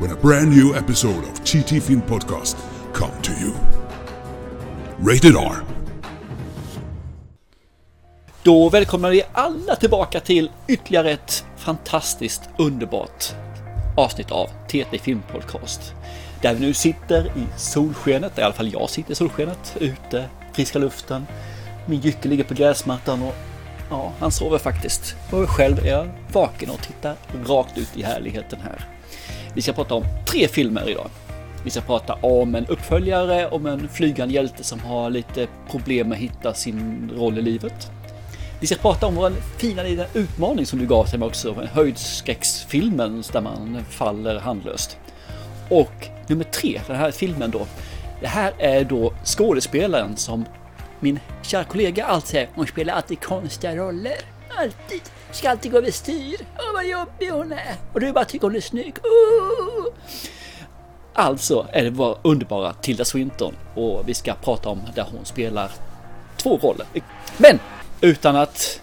when a brand new episode of TT Film Podcast come to you. Rated R. Då välkomnar vi alla tillbaka till ytterligare ett fantastiskt underbart avsnitt av TT Film Podcast. Där vi nu sitter i solskenet, i alla fall jag sitter i solskenet, ute, friska luften. Min jycke ligger på gräsmattan och ja, han sover faktiskt. Och själv är jag vaken och tittar rakt ut i härligheten här. Vi ska prata om tre filmer idag. Vi ska prata om en uppföljare, om en flygande hjälte som har lite problem med att hitta sin roll i livet. Vi ska prata om vår fina lilla utmaning som du gav till mig också, höjdskräcksfilmen där man faller handlöst. Och nummer tre, den här filmen då. Det här är då skådespelaren som min kära kollega alltid säger, hon spelar alltid konstiga roller. Alltid. Ska alltid gå över styr. Åh vad jobbig hon är. Och du bara tycker hon är snygg. Oh. Alltså är det vår underbara Tilda Swinton och vi ska prata om där hon spelar två roller. Men utan att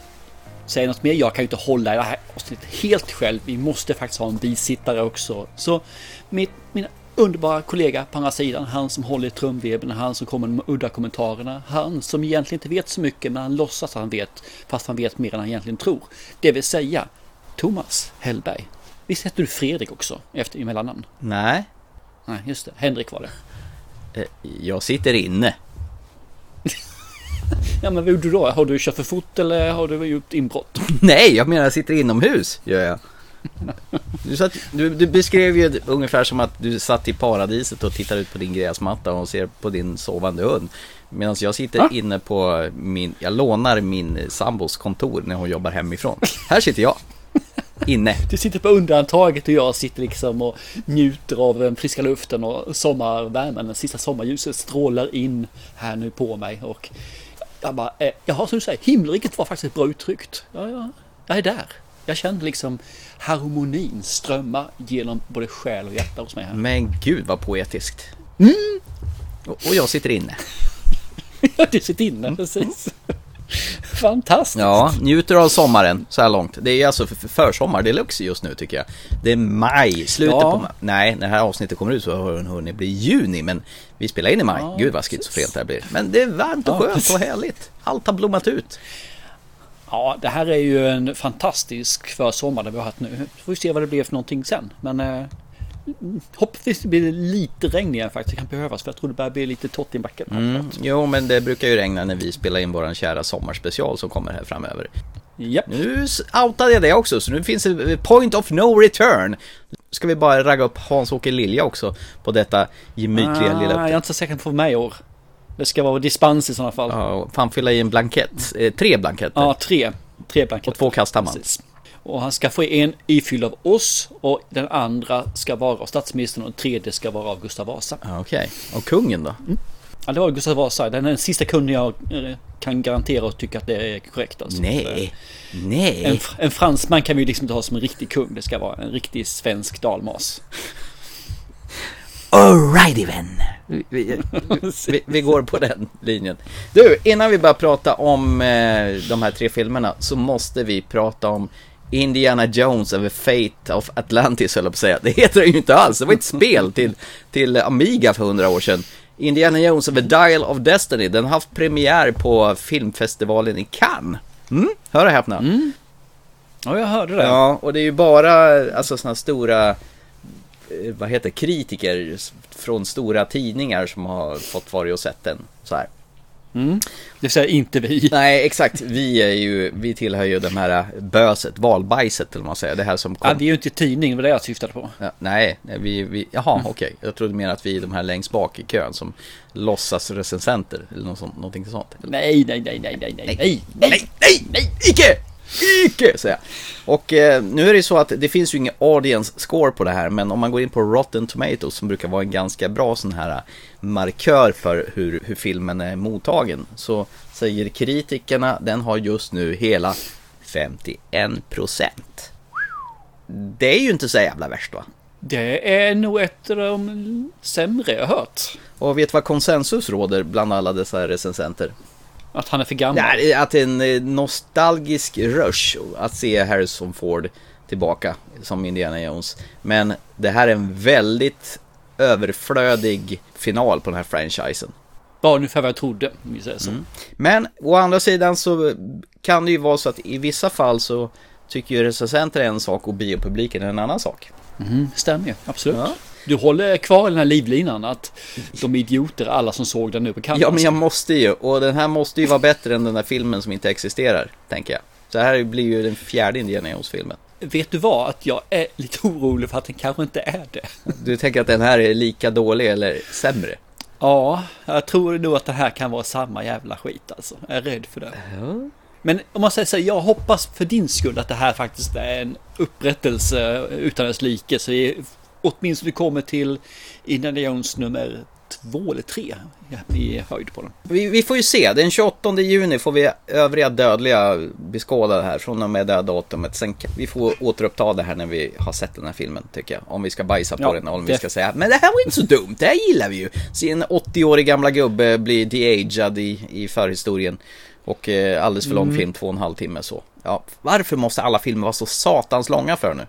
säga något mer, jag kan ju inte hålla i det här avsnittet helt själv. Vi måste faktiskt ha en bisittare också. Så mitt, mina underbara kollega på andra sidan, han som håller i trumveven, han som kommer med udda kommentarerna, han som egentligen inte vet så mycket men han låtsas att han vet fast han vet mer än han egentligen tror. Det vill säga Thomas Hellberg. Visst heter du Fredrik också efter i mellannamn? Nej, Nej, just det. Henrik var det. eh, jag sitter inne. Ja, men vad gjorde du då? Har du kört för fort eller har du gjort inbrott? Nej, jag menar jag sitter inomhus, gör jag. Du, satt, du, du beskrev ju ungefär som att du satt i paradiset och tittar ut på din gräsmatta och ser på din sovande hund. Medan jag sitter Ja. inne på min, jag lånar min sambos kontor när hon jobbar hemifrån. Här sitter jag. Inne. Du sitter på undantaget och jag sitter liksom och njuter av den friska luften och sommarvärmen. Den sista sommarljuset strålar in här nu på mig och jag bara, eh, jaha som du säger, himmelriket var faktiskt bra uttryckt. Ja, ja, jag är där. Jag känner liksom harmonin strömma genom både själ och hjärta hos mig här. Men gud vad poetiskt. Mm. Och, och jag sitter inne. du sitter inne, precis. Fantastiskt. Ja, njuter av sommaren så här långt. Det är alltså för- för- försommar deluxe just nu tycker jag. Det är maj, slutet Ja. på maj. Nej, när det här avsnittet kommer ut så har den hunnit bli juni, men vi spelar in i maj. Ja, Gud vad schizofrent det här blir. Men det är varmt och Ja, skönt och härligt. Allt har blommat ut. Ja, det här är ju en fantastisk försommar det vi har haft nu. Får vi se vad det blir för någonting sen. Men eh, hoppvis blir det lite regn igen faktiskt. Det kan behövas för jag tror det börjar bli lite torrt i backen. Mm. Jo, men det brukar ju regna när vi spelar in våran kära sommarspecial som kommer här framöver. Japp. Nu outade jag det också, så nu finns det point of no return. Ska vi bara ragga upp Hans-Åke Lilja också på detta gemytliga Ah, lilla jag är inte så säker på mig i år. Det ska vara dispens i sådana fall. Ja, Ja, fan fylla i en blankett. Eh, tre blanketter. tre. Tre blanketter. Och två kastar man. Precis. Och han ska få en ifylld av oss och den andra ska vara av statsministern och den tredje ska vara av Gustav Vasa. Ja, Okej, och kungen då? Ja, det var Gustav Vasa. Den är den sista kunden jag eh, kan garantera och tycka att det är korrekt. Alltså. Nej, En, nej. en fransman kan vi ju liksom inte ha som en riktig kung. Det ska vara en riktig svensk dalmas. Alrighty then. Vi, vi, vi, vi går på den linjen. Du, innan vi börjar prata om eh, de här tre filmerna så måste vi prata om Indiana Jones and the Fate of Atlantis, höll jag på att säga. Det heter det ju inte alls. Det var ett spel till, till Amiga för hundra år sedan. Indiana Jones and the Dial of Destiny, den har haft premiär på filmfestivalen i Cannes. Mm, hör och häpna. Ja, jag hörde det. Ja, och det är ju bara alltså sådana stora, vad heter kritiker från stora tidningar som har fått vara och sett den. Så här. Mm. Det säger inte vi. Nej, exakt. Vi är ju, vi tillhör ju de här böset, valbajset eller vad man säger. Det här som kom. Ja, vi är ju inte tidning, det var det jag syftade på. Ja, nej, nej, vi, vi, jaha, okej. Jag trodde mer att vi är de här längst bak i kön som låtsas recensenter eller något sånt, någonting sånt. Nej, nej, nej, nej, nej, nej, nej, nej, nej, nej, nej, icke! Icke! säger jag. Och eh, nu är det så att det finns ju ingen audience score på det här, men om man går in på Rotten Tomatoes som brukar vara en ganska bra sån här markör för hur, hur filmen är mottagen, så säger kritikerna den har just nu hela 51%. Det är ju inte så jävla värst va? Det är nog ett av de sämre jag hört. Och vet vad konsensus råder bland alla dessa recensenter? Att han är för gammal? Nej, att det är en eh, nostalgisk rush att se Harrison Ford tillbaka som Indiana Jones. Men det här är en väldigt överflödig final på den här franchisen. Bara ungefär vad jag trodde, om vi säger så. Mm. Men å andra sidan så kan det ju vara så att i vissa fall så tycker ju recensenter en sak och biopubliken en annan sak. Mm, stämmer ju, absolut. Ja. Du håller kvar den här livlinan att de idioter alla som såg den nu på canvas. Ja, men jag måste ju. Och den här måste ju vara bättre än den där filmen som inte existerar, tänker jag. Så här blir ju den fjärde Indiana Jones-filmen. Vet du vad? Att jag är lite orolig för att den kanske inte är det. Du tänker att den här är lika dålig eller sämre? Ja, jag tror nog att det här kan vara samma jävla skit alltså. Jag är rädd för det. Ja. Men om man säger så här, jag hoppas för din skull att det här faktiskt är en upprättelse utan dess like. Så vi åtminstone kommer till Indiana Jones nummer två eller tre i höjd på den. Vi, vi, får ju se, den 28 juni får vi övriga dödliga beskåda det här från och med det datumet. Sen vi får återuppta det här när vi har sett den här filmen tycker jag. Om vi ska bajsa på ja, den, om det... vi ska säga men det här var inte så dumt, det här gillar vi ju. Se en 80-årig gamla gubbe bli de-aged i, i förhistorien. Och eh, alldeles för lång mm. film, två och en halv timme så. Ja, varför måste alla filmer vara så satans långa för nu?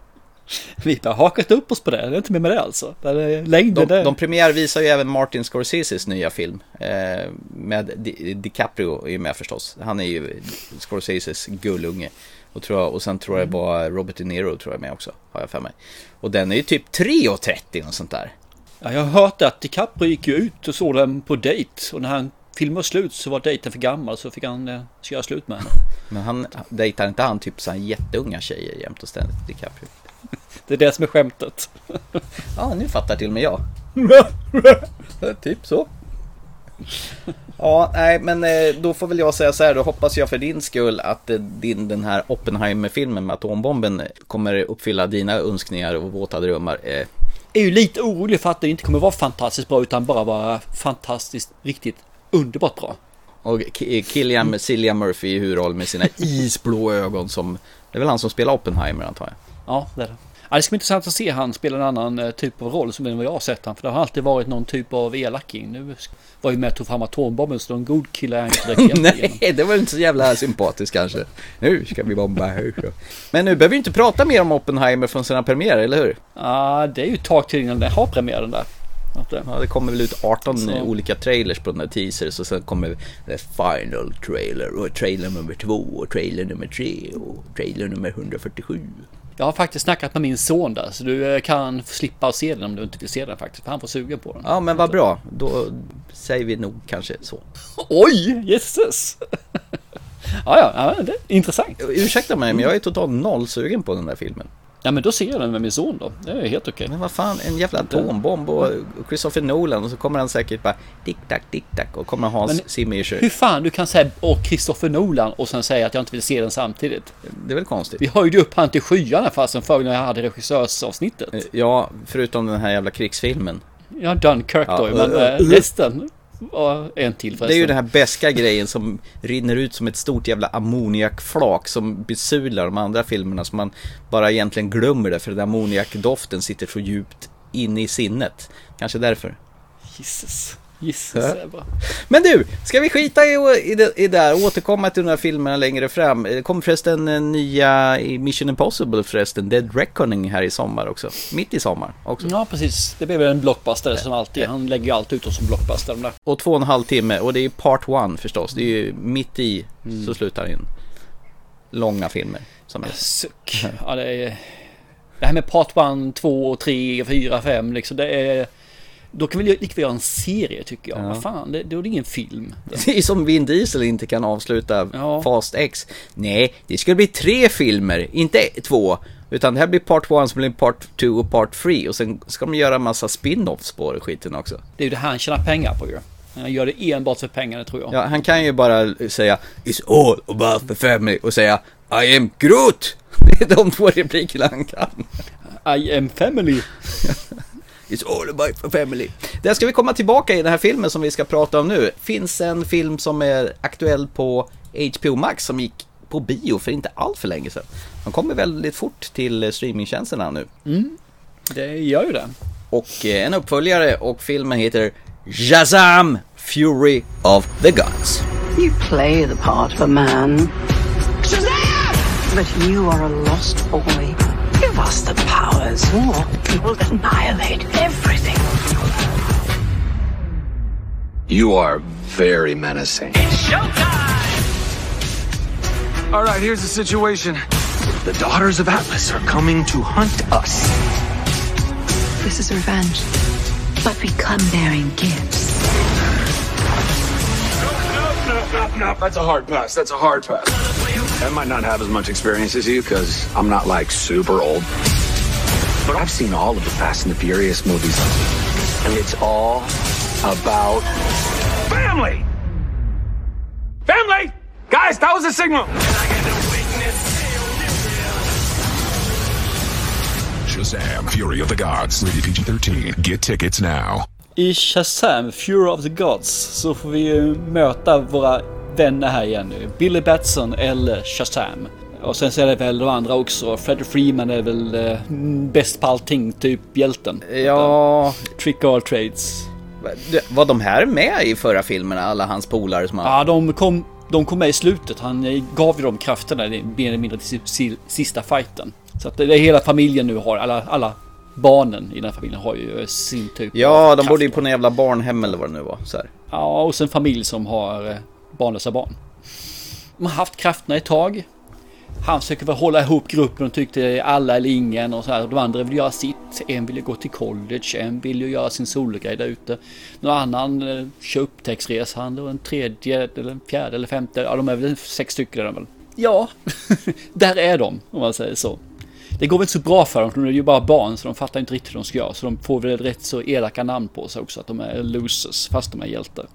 Vi har hakat upp oss på det, det är inte mer med det alltså. Det är längden de, de premiärvisar ju även Martin Scorseses nya film. Eh, med Di DiCaprio är ju med förstås. Han är ju Scorseses gullunge. Och, tror jag, och sen tror jag det mm. var Robert De Niro tror jag med också, har jag för mig. Och den är ju typ 3.30 och sånt där. Ja, jag har hört att DiCaprio gick ju ut och såg den på dejt. Och när han filmen var slut så var dejten för gammal så fick han eh, göra slut med henne. Men han dejtar inte han typ så jätteunga tjejer jämt och ständigt DiCaprio? Det är det som är skämtet. Ja, nu fattar till och med jag. typ så. Ja, nej, men eh, då får väl jag säga så här, då hoppas jag för din skull att eh, din, den här Oppenheimer-filmen med atombomben kommer uppfylla dina önskningar och våta drömmar. Jag är ju lite orolig för att det inte kommer vara fantastiskt bra utan bara vara fantastiskt, riktigt underbart bra. Och Killian Cillian Murphy i huvudroll med sina isblå ögon som, det är väl han som spelar Oppenheimer antar jag? Ja, det är det. Ja, det ska bli intressant att se han spela en annan eh, typ av roll som den vad jag har sett han. För det har alltid varit någon typ av elaking. Nu var ju med och tog fram atombomben så någon god kille är inte Nej, det var inte så jävla sympatiskt kanske. Nu ska vi bomba Men nu behöver vi inte prata mer om Oppenheimer från sina premiärer, eller hur? Ja, det är ju ett tag till innan den har premiären där. Ja, det kommer väl ut 18 så. olika trailers på den här teasers och sen kommer the final trailer och trailer nummer två och trailer nummer tre och trailer nummer 147. Jag har faktiskt snackat med min son där, så du eh, kan slippa se den om du inte vill se den faktiskt. För han får suga på den. Ja, men vad bra. Då säger vi nog kanske så. Oj, jesses! ja, ja, ja, det är intressant. Ursäkta mig, men jag är totalt nollsugen på den där filmen. Ja men då ser jag den med min son då. Det är helt okej. Men vad fan, en jävla atombomb och Christopher Nolan och så kommer han säkert bara dick-tack, dick-tack och kommer Hans Zimmer Hur fan du kan säga och Christopher Nolan och sen säga att jag inte vill se den samtidigt? Det är väl konstigt. Vi höjde upp han till skyarna fastän förr när jag hade regissörsavsnittet. Eh, ja, förutom den här jävla krigsfilmen. Ja, Dunkirk då, ja, men äh, resten. En till förresten. Det är ju den här beska grejen som rinner ut som ett stort jävla ammoniakflak som besudlar de andra filmerna så man bara egentligen glömmer det för den ammoniakdoften sitter så djupt inne i sinnet. Kanske därför. Jesus. Gissas ja. Men du, ska vi skita i, i, det, i där och återkomma till de här filmerna längre fram? Det kommer förresten nya Mission Impossible förresten, Dead Reckoning här i sommar också. Mitt i sommar också. Ja, precis. Det blir väl en blockbuster som alltid. Han lägger ju alltid ut oss som blockbuster. Där. Och två och en halv timme och det är part one förstås. Det är ju mitt i mm. så slutar in. Långa filmer. Som är. Suck. Ja, det är... Det här med part one, två, tre, fyra, fem liksom. Det är då kan vi lika göra en serie tycker jag. Ja. Vad fan, det, då är det ingen film. Det är som Vin Diesel inte kan avsluta ja. Fast X. Nej, det ska bli tre filmer, inte två. Utan det här blir part 1 som blir part 2 och part 3 och sen ska de göra en massa spin-offs på skiten också. Det är ju det här han tjänar pengar på ju. Han gör det enbart för pengarna tror jag. Ja, han kan ju bara säga It's all about the family och säga I am Groot! Det är de två replikerna han kan. I am family. It's all about for family. Där ska vi komma tillbaka i den här filmen som vi ska prata om nu. Finns en film som är aktuell på HBO Max som gick på bio för inte allt för länge sedan. De kommer väldigt fort till streamingtjänsterna nu. Det gör ju det. Och eh, en uppföljare och filmen heter Shazam! Fury of the Gods. You play the part of a man. But you are a lost boy. Give us the powers, or we will annihilate everything. You are very menacing. It's showtime! All right, here's the situation. The daughters of Atlas are coming to hunt us. This is revenge. But we come bearing gifts. No, that's a hard pass. That's a hard pass. I might not have as much experience as you because I'm not like super old. But I've seen all of the Fast and the Furious movies. And it's all about family. Family! Guys, that was a signal. Shazam! Fury of the Gods. Rated PG-13. Get tickets now. I Shazam, Fury of the Gods, så får vi ju möta våra vänner här igen nu. Billy Batson eller Shazam. Och sen så är det väl de andra också. Freddie Freeman är väl eh, bäst på allting, typ hjälten. Ja, Trick all trades. var de här med i förra filmerna? Alla hans polare som har... Ja, de kom, de kom med i slutet. Han eh, gav ju dem krafterna mer eller mindre till si- sista fighten. Så att det är hela familjen nu har, alla, alla barnen i den här familjen har ju sin typ Ja, de bodde ju krafter. på en jävla barnhem eller vad det nu var. Så här. Ja, och sen familj som har eh, barnlösa barn. De har haft krafterna ett tag. Han försöker väl hålla ihop gruppen och tyckte alla eller ingen och så här. De andra vill göra sitt. En vill ju gå till college, en vill ju göra sin sologrej där ute. Någon annan eh, kör upptäcktsresan och en tredje, eller en fjärde eller femte. Ja, de är väl sex stycken är de väl. Ja, där är de om man säger så. Det går väl inte så bra för dem, för de är ju bara barn så de fattar inte riktigt hur de ska göra. Så de får väl rätt så elaka namn på sig också, att de är losers fast de är hjältar.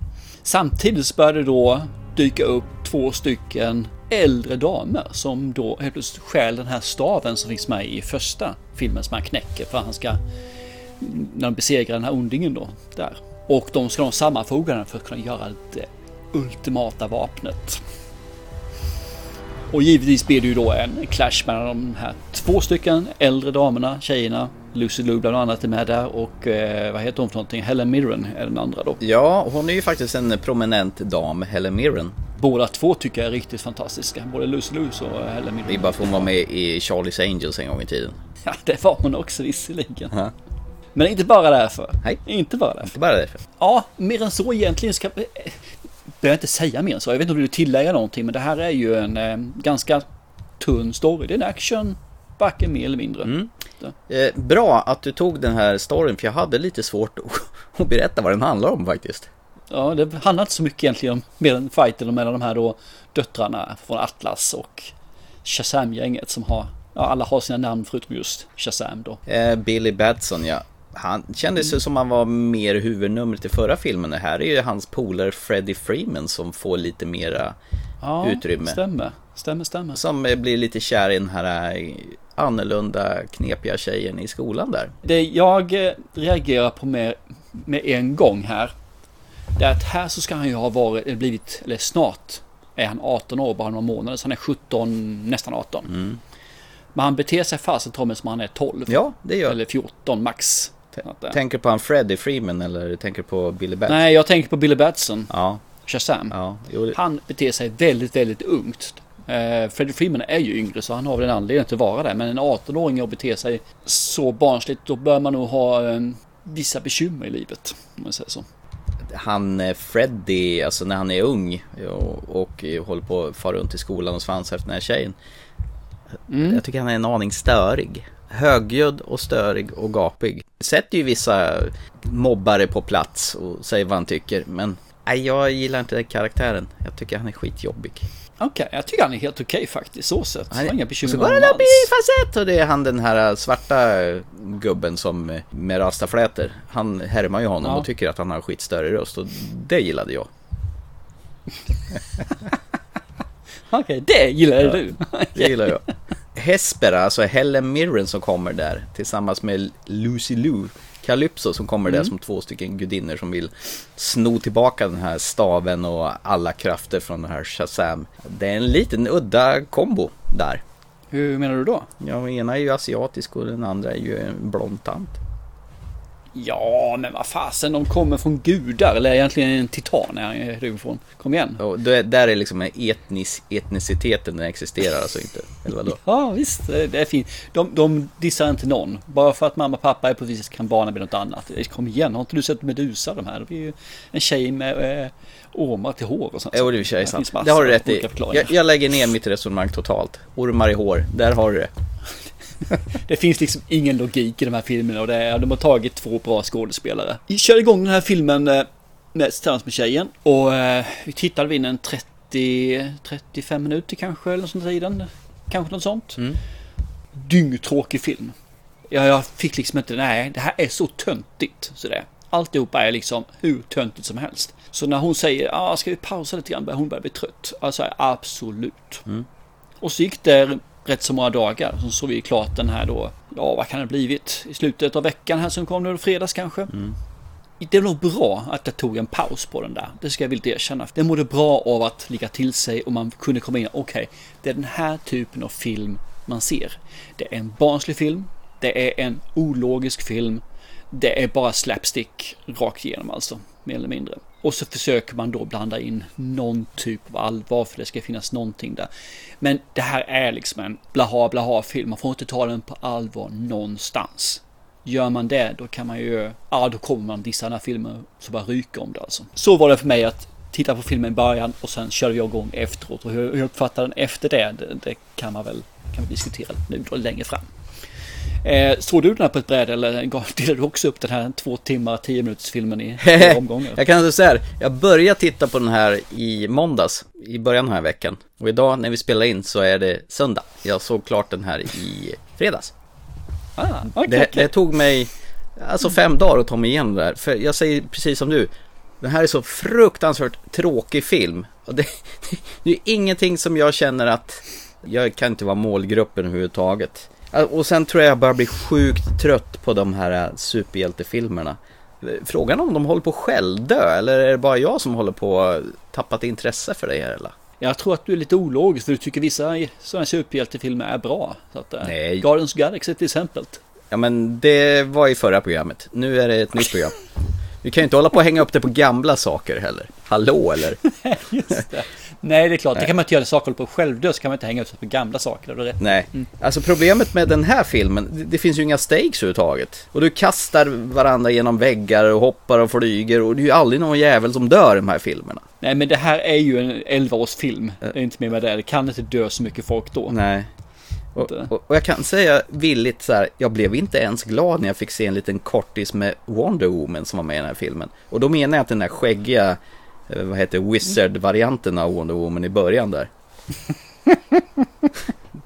Samtidigt så börjar det då dyka upp två stycken äldre damer som då helt plötsligt stjäl den här staven som finns med i första filmen som han knäcker för att han ska när de besegrar den här ondingen då där. Och de ska de sammanfoga den för att kunna göra det ultimata vapnet. Och givetvis blir det ju då en clash mellan de här två stycken äldre damerna, tjejerna. Lucy Liu bland annat är med där och eh, vad heter hon för någonting? Helen Mirren är den andra då. Ja, hon är ju faktiskt en prominent dam, Helen Mirren. Båda två tycker jag är riktigt fantastiska. Både Lucy Liu och Helen Mirren. Det är bara för hon var med i Charlie's Angels en gång i tiden. Ja, det var hon också visserligen. Ja. Men inte bara därför. Nej. Inte bara därför. Inte bara därför. Ja, mer än så egentligen ska... Behöver jag inte säga mer än så. Jag vet inte om du vill tillägga någonting, men det här är ju en eh, ganska tunn story. Det är en action, varken mer eller mindre. Mm. Eh, bra att du tog den här storyn, för jag hade lite svårt att, berätta vad den handlar om faktiskt. Ja, det handlar inte så mycket egentligen om mer än fighten mellan de här då döttrarna från Atlas och Shazam-gänget som har, ja alla har sina namn förutom just Shazam då. Eh, Billy Batson, ja. Han kändes ju som han var mer huvudnumret i förra filmen. Det här är ju hans polare Freddie Freeman som får lite mera Ja, utrymme. stämmer. Stämmer, stämmer. Som eh, blir lite kär i den här eh, annorlunda knepiga tjejen i skolan där. Det jag eh, reagerar på med, med en gång här. Det är att här så ska han ju ha varit, eller blivit, eller snart är han 18 år, bara några månader. Så han är 17, nästan 18. Men han beter sig fasen mig som han är 12. Ja, det gör Eller 14 max. Det- Tänker på han Freddie Freeman eller tänker på Billy Batson? Nej, jag tänker på Billy Batson, Ja, Shazam. ja. Jo, Han beter sig väldigt, väldigt ungt. Eh, Freddie Freeman är ju yngre så han har väl en anledning att vara där. Men en 18-åring och beter sig så barnsligt då bör man nog ha eh, vissa bekymmer i livet. Om man säger så. han eh, Freddie, alltså när han är ung och, och håller på att fara runt i skolan och svansar efter den här tjejen. Jag tycker han är en aning störig. Högljudd och störig och gapig. Sätter ju vissa mobbare på plats och säger vad han tycker. Men nej, jag gillar inte den karaktären. Jag tycker han är skitjobbig. Okej, jag tycker han är helt okej faktiskt så sett. Har inga bekymmer så går han upp i alls. falsett och det är han den här svarta gubben som eh, med rastaflätor. Han härmar ju honom Ja. och tycker att han har skitstörig röst och det gillade jag. Okej, det gillar du. Det gillar jag. Hespera, alltså Helen Mirren som kommer där tillsammans med Lucy Liu Calypso som kommer där som två stycken gudinnor som vill sno tillbaka den här staven och alla krafter från den här Shazam. Det är en liten udda kombo där. Hur menar du då? Ja, den ena är ju asiatisk och den andra är ju en blond tant. Ja, men vad fasen, de kommer från gudar, eller egentligen en titan är det ifrån. Kom igen. Och då är, där är liksom etnis, etniciteten, den existerar alltså inte. Eller vadå? Ja, visst, det det är fint. De, de dissar inte någon. Bara för att mamma och pappa är på viset kan barnen bli något annat. Kom igen, har inte du sett Medusa de här? Det är ju en tjej med eh, ormar till hår och sånt. Jo, det är Det sant. Det har du rätt i. Jag, jag lägger ner mitt resonemang totalt. Ormar i hår, där har du det. Det finns liksom ingen logik i de här filmerna och det är, de har tagit två bra skådespelare. Vi kör igång den här filmen eh, med, tillsammans med tjejen och eh, vi tittade vid en 30-35 minuter kanske eller sånt tiden. Kanske något sånt. Mm. Dyngtråkig film. Ja, jag fick liksom inte, nej det här är så töntigt. Så det. Alltihopa är liksom hur töntigt som helst. Så när hon säger, ah, ska vi pausa lite grann, hon börjar bli trött. Alltså absolut. Och så gick det rätt så många dagar. Så såg vi klart den här då, ja vad kan det blivit? I slutet av veckan här som kom nu, fredags kanske. Det var nog bra att jag tog en paus på den där. Det ska jag vilja erkänna. Det mådde bra av att ligga till sig och man kunde komma in. Okej, det är den här typen av film man ser. Det är en barnslig film. Det är en ologisk film. Det är bara slapstick rakt igenom alltså, mer eller mindre. Och så försöker man då blanda in någon typ av allvar för det ska finnas någonting där. Men det här är liksom en blaha blaha film. Man får inte ta den på allvar någonstans. Gör man det, då kan man ju, ja då kommer man dissa den här filmen så bara ryker om det alltså. Så var det för mig att titta på filmen i början och sen körde jag igång efteråt och hur hur jag uppfattar den efter det, det, det kan man väl kan vi diskutera nu då längre fram. Eh, såg du den här på ett bräde eller delade du också upp den här två timmar, tio minuters filmen i omgångar? Jag kan säga så här, jag började titta på den här i måndags, i början av den här veckan. Och idag när vi spelar in så är det söndag. Jag såg klart den här i fredags. Ah, okej, Det, okej. det tog mig alltså fem dagar att ta mig igenom det här. För jag säger precis som du, den här är så fruktansvärt tråkig film. Och det, det är ingenting som jag känner att jag kan inte vara målgruppen överhuvudtaget. Och sen tror jag jag börjar bli sjukt trött på de här superhjältefilmerna. Frågan om de håller på att självdö eller är det bara jag som håller på att tappat intresse för det här eller? Jag tror att du är lite ologisk för du tycker vissa sådana superhjältefilmer är bra. Så att, eh, Nej. Guardians Galaxy till exempel. Ja men det var i förra programmet. Nu är det ett nytt program. Du kan ju inte hålla på och hänga upp det på gamla saker heller. Hallå eller? Just det. Nej, det är klart. Det kan man inte göra saker på självdö så kan man inte hänga upp sig på gamla saker. Rätt. Nej. Alltså problemet med den här filmen, det, det finns ju inga stakes överhuvudtaget. Och du kastar varandra genom väggar och hoppar och flyger och det är ju aldrig någon jävel som dör i de här filmerna. Nej, men det här är ju en 11-årsfilm. Det är inte mer med det. Det kan inte dö så mycket folk då. Nej. Och, och, och jag kan säga villigt så här, jag blev inte ens glad när jag fick se en liten kortis med Wonder Woman som var med i den här filmen. Och då menar jag att den där skäggiga, eh, vad heter Wizard-varianten av Wonder Woman i början där.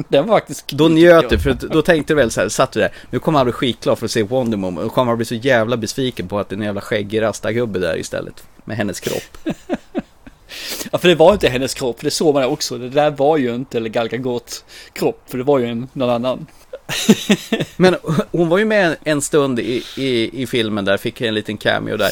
Den var faktiskt... Då njöt du, för då tänkte du väl så här, satt du där, nu kommer han bli skitglad för att se Wonder Woman, och kommer han bli så jävla besviken på att det är en jävla skäggig rastagubbe där istället, med hennes kropp. Ja, för det var inte hennes kropp. För det såg man också. Det där var ju inte eller Gal Gadot kropp. För det var ju en, någon annan. Men hon var ju med en stund i, i, i filmen där, fick en liten cameo där.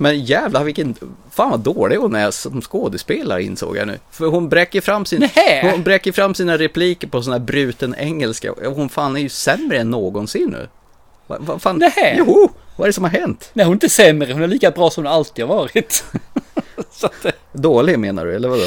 Men jävlar vilken, fan vad dålig hon är som skådespelare insåg jag nu. För hon bräcker fram, sin, hon bräcker fram sina repliker på sån här bruten engelska. Hon fan är ju sämre än någonsin nu. Vad va, fan? Nähä! Jo, vad är det som har hänt? Nej, hon är inte sämre. Hon är lika bra som hon alltid har varit. eh, Dålig menar du, eller vadå?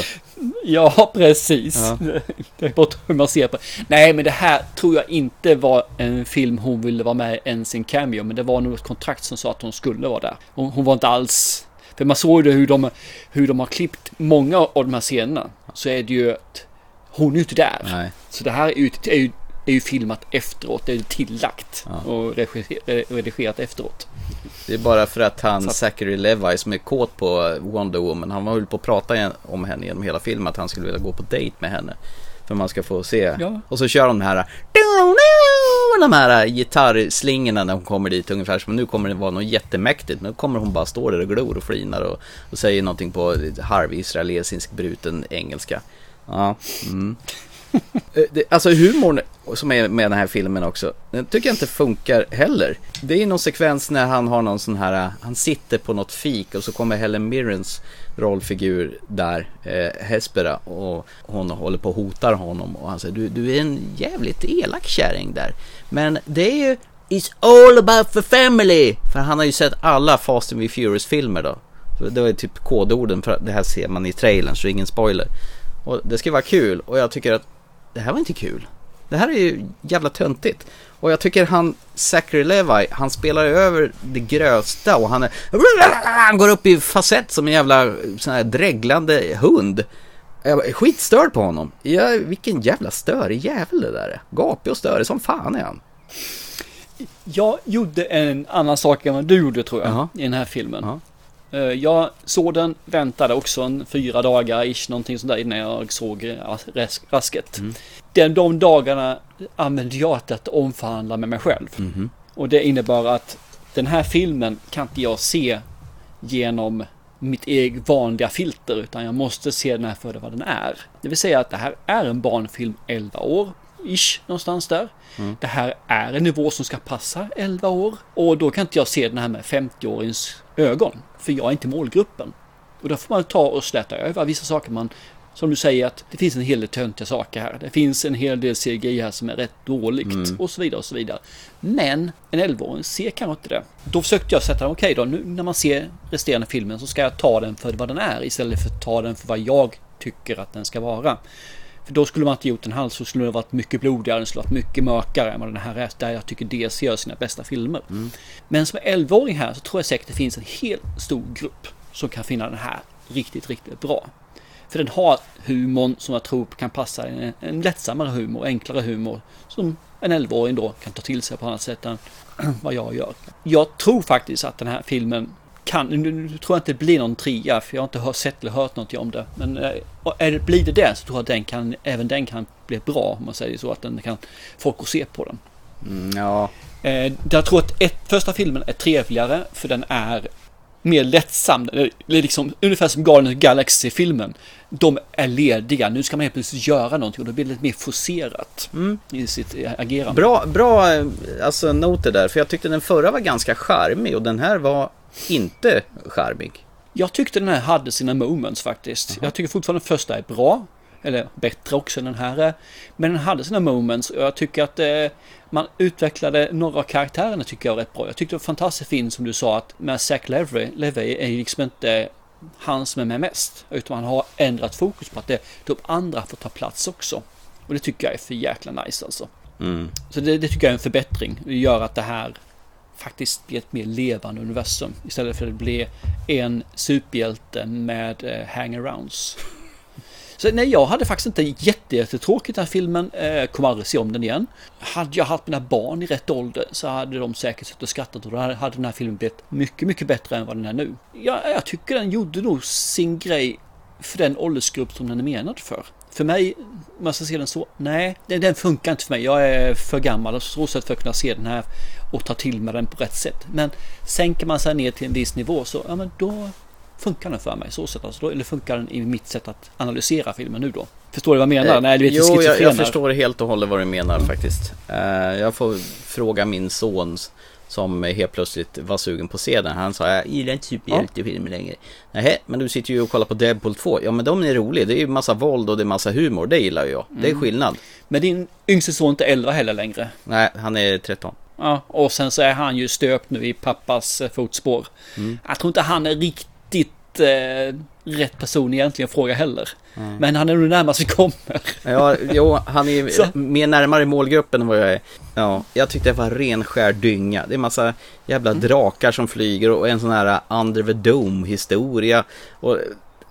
ja, precis. Ja. Det är bara hur man ser på Nej, men det här tror jag inte var en film hon ville vara med ens i en cameo. Men det var nog ett kontrakt som sa att hon skulle vara där. Hon, hon var inte alls... För man såg ju det hur de, hur de har klippt många av de här scenerna. Så är det ju att hon är ju inte där. Nej. Så det här är ju, är ju, är ju filmat efteråt. Det är ju tillagt Ja. och redigerat efteråt. Det är bara för att han, att- Zachary Levi, som är kåt på Wonder Woman, han var väl på att prata om henne genom hela filmen, att han skulle vilja gå på dejt med henne. För man ska få se. Ja. Och så kör de den här de här gitarrslingorna när hon kommer dit ungefär som nu kommer det vara något jättemäktigt. Nu kommer hon bara stå där och glor och flinar och, och säger någonting på halv israelisk bruten engelska. Ja. Mm. Eh, det, alltså humorn som är med den här filmen också, den tycker jag inte funkar heller. Det är någon sekvens när han har någon sån här, eh, han sitter på något fik och så kommer Helen Mirrens rollfigur där, eh, Hespera, och hon håller på och hotar honom och han säger du, du är en jävligt elak kärring där. Men det är ju, it's all about the family! För han har ju sett alla Fast and Furious-filmer då. Det var typ kodorden, för det här ser man i trailern så ingen spoiler. Och det ska vara kul och jag tycker att det här var inte kul. Det här är ju jävla töntigt. Och jag tycker han, Zachary Levi, han spelar över det grövsta och han är... Han går upp i facett som en jävla sån här dreglande hund. Jag är skitstörd på honom. Ja, vilken jävla störig jävel det där är. Gapig och störig som fan är han. Jag gjorde en annan sak än vad du gjorde tror jag Jaha. i den här filmen. Jaha. Eh, Jag såg den, väntade också en fyra dagar ish, någonting sånt där innan jag såg ras- ras- rasket. Mm. Den, de dagarna använde jag till att omförhandla med mig själv. Mhm. Och det innebar att den här filmen kan inte jag se genom mitt eget vanliga filter utan jag måste se den här för vad den är. Det vill säga att det här är en barnfilm 11 år ish någonstans där. Det här är en nivå som ska passa 11 år och då kan inte jag se den här med 50-årings ögon för jag är inte målgruppen. Och då får man ta och släta över vissa saker man som du säger att det finns en hel del töntiga saker här. Det finns en hel del CGI här som är rätt dåligt och så vidare och så vidare. Men en 11-åring ser kanske inte det. Då försökte jag sätta, okej då, nu när man ser resterande filmen så ska jag ta den för vad den är istället för att ta den för vad jag tycker att den ska vara. För då skulle man inte gjort en halv så skulle det varit mycket blodigare, den skulle varit mycket mörkare än vad den här är, där jag tycker DC gör sina bästa filmer. Men som 11-åring här så tror jag säkert det finns en hel stor grupp som kan finna den här riktigt, riktigt bra. För den har humorn som jag tror kan passa en, en lättsammare humor, enklare humor som en 11-åring då kan ta till sig på annat sätt än vad jag gör. Jag tror faktiskt att den här filmen kan, nu, tror jag inte det blir någon trea för jag har inte hört, sett eller hört något om det. Men eh, är det, blir det det så tror jag att den kan, även den kan bli bra om man säger så. Att den kan folk gå och se på den. Mm, ja, Eh, jag tror att ett, första filmen är trevligare för den är mer lättsam. Liksom ungefär som Guardians of Galaxy-filmen. De är lediga. Nu ska man helt plötsligt göra någonting och då blir det lite mer forcerat i sitt eh, agerande. bra, bra eh, alltså noter där. För jag tyckte den förra var ganska charmig och den här var inte charmig. Jag tyckte den här hade sina moments faktiskt. Jag tycker fortfarande första är bra. Eller bättre också än den här är. Men den hade sina moments och jag tycker att eh, man utvecklade några av karaktärerna tycker jag rätt bra. Jag tyckte det var fantastiskt fint som du sa att med Zack Levy, Levy är ju liksom inte han som är med mest. Utan han har ändrat fokus på att det, de andra får ta plats också. Och det tycker jag är för jäkla nice alltså. Så det, det tycker jag är en förbättring. Det gör att det här faktiskt blir ett mer levande universum. Istället för att det blir en superhjälte med eh, hangarounds. Så nej, jag hade faktiskt inte jätte- jättetråkigt den här filmen. Eh, kommer aldrig se om den igen. Hade jag haft mina barn i rätt ålder så hade de säkert suttit och skrattat och då hade den här filmen blivit mycket, mycket bättre än vad den är nu. Ja, jag tycker den gjorde nog sin grej för den åldersgrupp som den är menad för. För mig, om man ska se den så, nej, den, den funkar inte för mig. Jag är för gammal och så sätt för att kunna se den här och ta till mig den på rätt sätt. Men sänker man sig ner till en viss nivå så, ja men då funkar den för mig så sätt. Alltså, då, eller funkar den i mitt sätt att analysera filmen nu då. Förstår du vad jag menar? nej, du vet, Eh, jo, jag, jag förstår helt och hållet vad du menar faktiskt. Eh, jag får fråga min son som helt plötsligt var sugen på att se den. Han sa, jag gillar inte superhjältefilmer längre. Nej, men du sitter ju och kollar på Deadpool 2. Ja, men de är roliga. Det är ju massa våld och det är massa humor. Det gillar jag. Det Mm. är skillnad. Men din yngste son är inte 11 heller längre. Nej, han är 13. Ja, och sen så är han ju stöpt nu i pappas eh, fotspår. Mm. Jag tror inte han är riktigt eh, rätt person egentligen att fråga heller. Men han är nog närmast vi kommer. Ja, jo, han är Så. mer närmare målgruppen än vad jag är. Ja, jag tyckte det var ren skär dynga. Det är massa jävla Mm. drakar som flyger och en sån här Under the Dome historia. Och,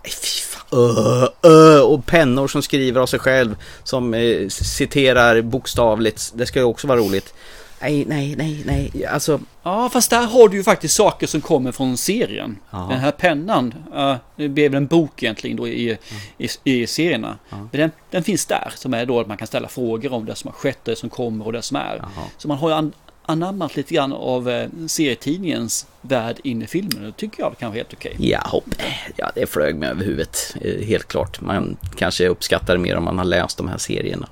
nej, fy fan, öh, öh, och pennor som skriver av sig själv. Som eh, citerar bokstavligt. Det ska ju också vara roligt. Nej, nej, nej, nej. Alltså, Ja, fast där har du ju faktiskt saker som kommer från serien. Ja. Den här pennan, uh, det väl en bok egentligen då i, i, i serierna. Men den, den finns där, som är då att man kan ställa frågor om det som har skett, det som kommer och det som är. Jaha. Så man har ju an, anammat lite grann av eh, serietidningens värld in i filmen. Det tycker jag kanske är helt okej. Ja, hopp. ja, det flög mig över huvudet. eh, Helt klart. Man kanske uppskattar det mer om man har läst de här serierna.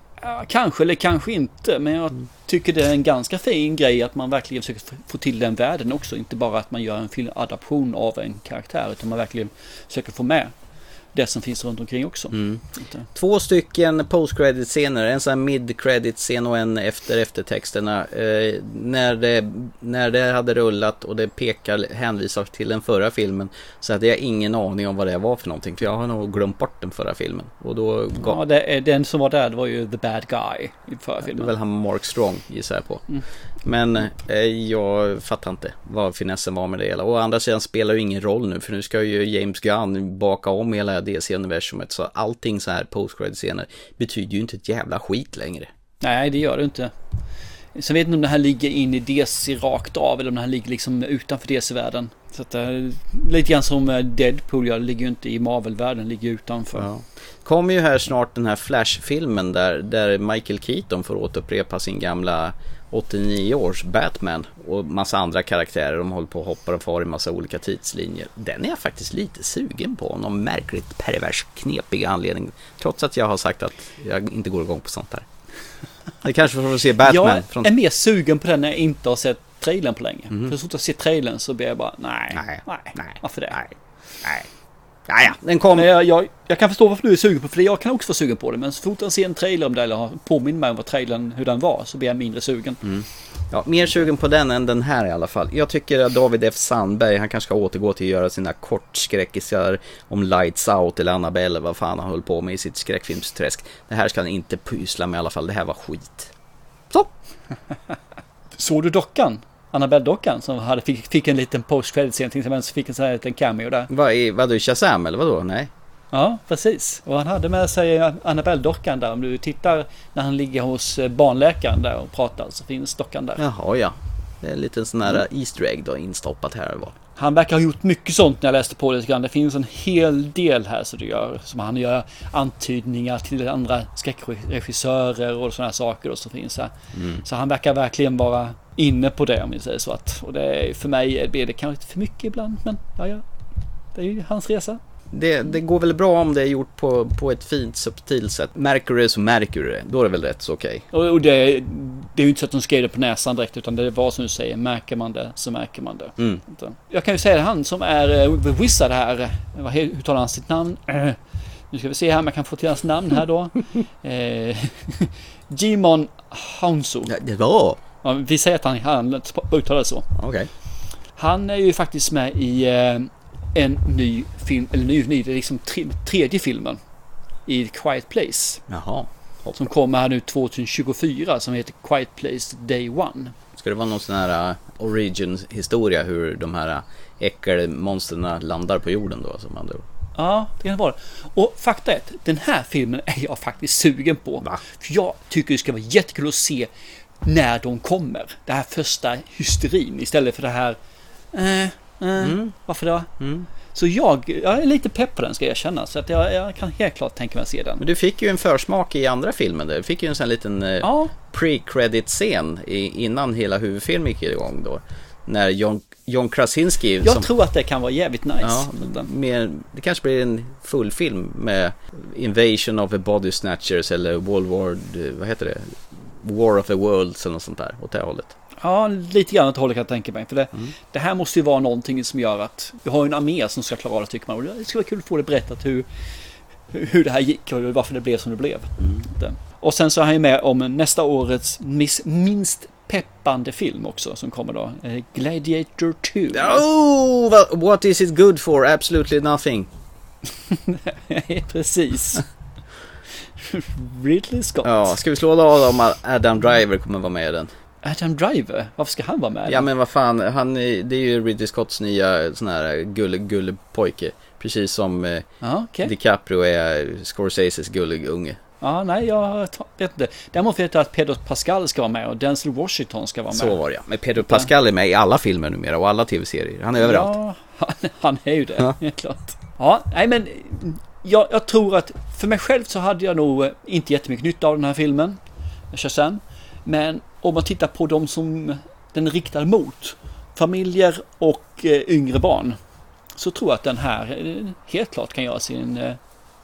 Kanske eller kanske inte, men jag tycker det är en ganska fin grej att man verkligen försöker få till den världen också. Inte bara att man gör en filmadaption av en karaktär, utan man verkligen försöker få med det som finns runt omkring också. Inte- Två stycken post-credit-scener, en sån här mid-credit-scen och en efter eftertexterna. Eh, när, det, när det hade rullat och det pekar, hänvisar till den förra filmen så hade jag ingen aning om vad det var för någonting. För jag har nog glömt bort den förra filmen. Och då gav, Ja, det är, den som var där, det var ju The Bad Guy i förra det är filmen. väl han Mark Strong gissar jag på. Men eh, jag fattar inte vad finessen var med det hela. Å andra sidan spelar ju ingen roll nu för nu ska ju James Gunn baka om hela DC-universumet. Så allting så här post-credit-scener betyder ju inte ett jävla skit längre. Nej, det gör det inte. Sen vet jag inte om det här ligger in i DC rakt av eller om det här ligger liksom utanför DC-världen. Så att, eh, lite grann som eh, Deadpool gör, det ligger ju inte i Marvel-världen, det ligger utanför. Ja. Kommer ju här snart den här Flash-filmen där, där Michael Keaton får återupprepa sin gamla 89 års Batman och massa andra karaktärer. De håller på och hoppar och far i massa olika tidslinjer. Den är jag faktiskt lite sugen på av någon märkligt pervers knepig anledning. Trots att jag har sagt att jag inte går igång på sånt där. Det kanske får se Batman Jag från... är mer sugen på den när jag inte har sett trailern på länge. För så fort jag ser trailern så blir jag bara, nej, Nej, nej, varför det? Nej, nej. Ja, ja, den kom. Jag, jag, jag kan förstå varför du är sugen på det, för jag kan också vara sugen på det. Men så fort jag ser en trailer om det eller har påminn mig om vad trailern, hur den var, så blir jag mindre sugen. Mm. Ja, mer sugen på den än den här i alla fall. Jag tycker att David F. Sandberg, han kanske ska återgå till att göra sina kortskräckisar om Lights Out eller Annabelle eller vad fan han höll på med i sitt skräckfilmsträsk. Det här ska han inte pyssla med i alla fall, det här var skit. Så! Såg du dockan? Annabelle-dockan som hade, fick, fick en liten post credit scen till exempel, så fick en sån här liten cameo där. Vad är, vadå, Shazam eller vadå? Nej? Ja, precis. Och han hade med sig Annabelle-dockan där. Om du tittar när han ligger hos eh, barnläkaren där och pratar så finns dockan där. Jaha, ja. Det är en liten sån här Easter egg då, instoppat här och var. Han verkar ha gjort mycket sånt när jag läste på det lite grann. Det finns en hel del här det gör. Som han gör antydningar till andra skräckregissörer och sådana saker och så finns här. Så han verkar verkligen vara inne på det om vi säger så. Att, och det är, för mig blir det kanske lite för mycket ibland men ja, ja. Det är ju hans resa. Det, det går väl bra om det är gjort på, på ett fint subtilt sätt. Märker du det så märker du det. Då är det väl rätt så okej. Och, och det, det är ju inte så att de skrev det på näsan direkt utan det var som du säger, märker man det så märker man det. Mm. Jag kan ju säga det, han som är uh, The Wizard här, eh, vad hur talar han sitt namn? Eh, nu ska vi se här om jag kan få till hans namn här då. Uh, Jimon Hanso. Ja, det var... Ja, vi säger att han, han uttalar det så. Okej. Han är ju faktiskt med i eh, en ny film, eller ny, ny, det är liksom tre, tredje filmen i Quiet Place. Jaha. Som kommer här nu 2024 som heter Quiet Place Day One. Ska det vara någon sån här uh, origin-historia hur de här uh, äckelmonstren landar på jorden då? Som andra? Ja, det kan det vara. Och fakta är att den här filmen är jag faktiskt sugen på. Va? För jag tycker det ska vara jättekul att se när de kommer. Det här första hysterin istället för det här... Eh, eh, Varför då? Så jag, jag är lite pepp på den ska jag erkänna. Så att jag, jag kan helt klart tänka mig att se den. Men du fick ju en försmak i andra filmen där. Du fick ju en sån liten uh, Ja, pre-credit-scen innan hela huvudfilmen gick igång då. När John, John Krasinski jag som, tror att det kan vara jävligt nice. Ja, mer, det kanske blir en full film med Invasion of the Body Snatchers eller World War, vad heter det? War of the Worlds eller något sånt där åt det hållet. Ja, lite grann åt hållet kan jag tänka mig. För det, det här måste ju vara någonting som gör att vi har en armé som ska klara av det tycker man. Och det skulle vara kul att få det berättat hur, hur det här gick och varför det blev som det blev. Det. Och sen så är han ju med om nästa årets miss, minst peppande film också som kommer då. Eh, Gladiator 2. Oh, what is it good for? Absolutely nothing. Precis. Ridley Scott. Ja, ska vi slå vad om Adam Driver kommer vara med i den? Adam Driver, varför ska han vara med? Ja men vad fan, han, är- det är ju Ridley Scotts nya sån här gulle, gullepojke. Precis som eh, Ja, okej. DiCaprio är Scorseses gullegunge. Ja, nej, jag vet inte. Däremot vet jag att Pedro Pascal ska vara med och Denzel Washington ska vara med. Så var det ja. Men Pedro Pascal är med i alla filmer numera och alla tv-serier. Han är överallt. Ja, han, han är ju det, Ja. helt klart. Ja, nej men jag, jag tror att för mig själv så hade jag nog eh, inte jättemycket nytta av den här filmen, Shazam. Men om man tittar på de som den är riktad mot familjer och eh, yngre barn. Så tror jag att den här eh, helt klart kan göra sin,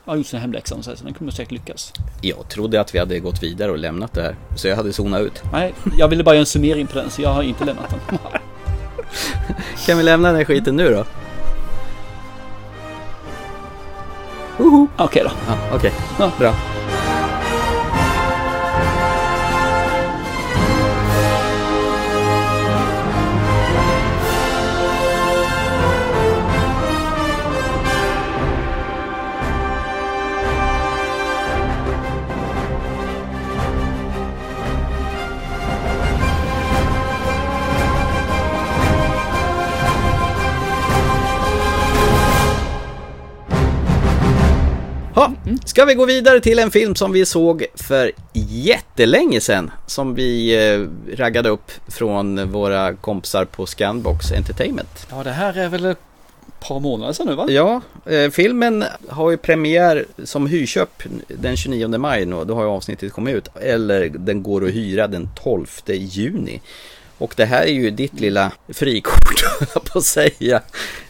har gjort sin hemläxa. Så den kommer säkert lyckas. Jag trodde att vi hade gått vidare och lämnat det här. Så jag hade zonat ut. Nej, jag ville bara göra en summering på den så jag har inte lämnat den. Kan vi lämna den här skiten nu då? Okej då. Ja, okej. Ja. Bra. Ha, ska vi gå vidare till en film som vi såg för jättelänge sedan. Som vi eh, raggade upp från våra kompisar på Scanbox Entertainment. Ja, det här är väl ett par månader sedan nu va? Ja, eh, filmen har ju premiär som hyrköp den 29 maj nu. Då har ju avsnittet kommit ut. Eller den går att hyra den 12 juni. Och det här är ju ditt lilla frikort, jag på att säga.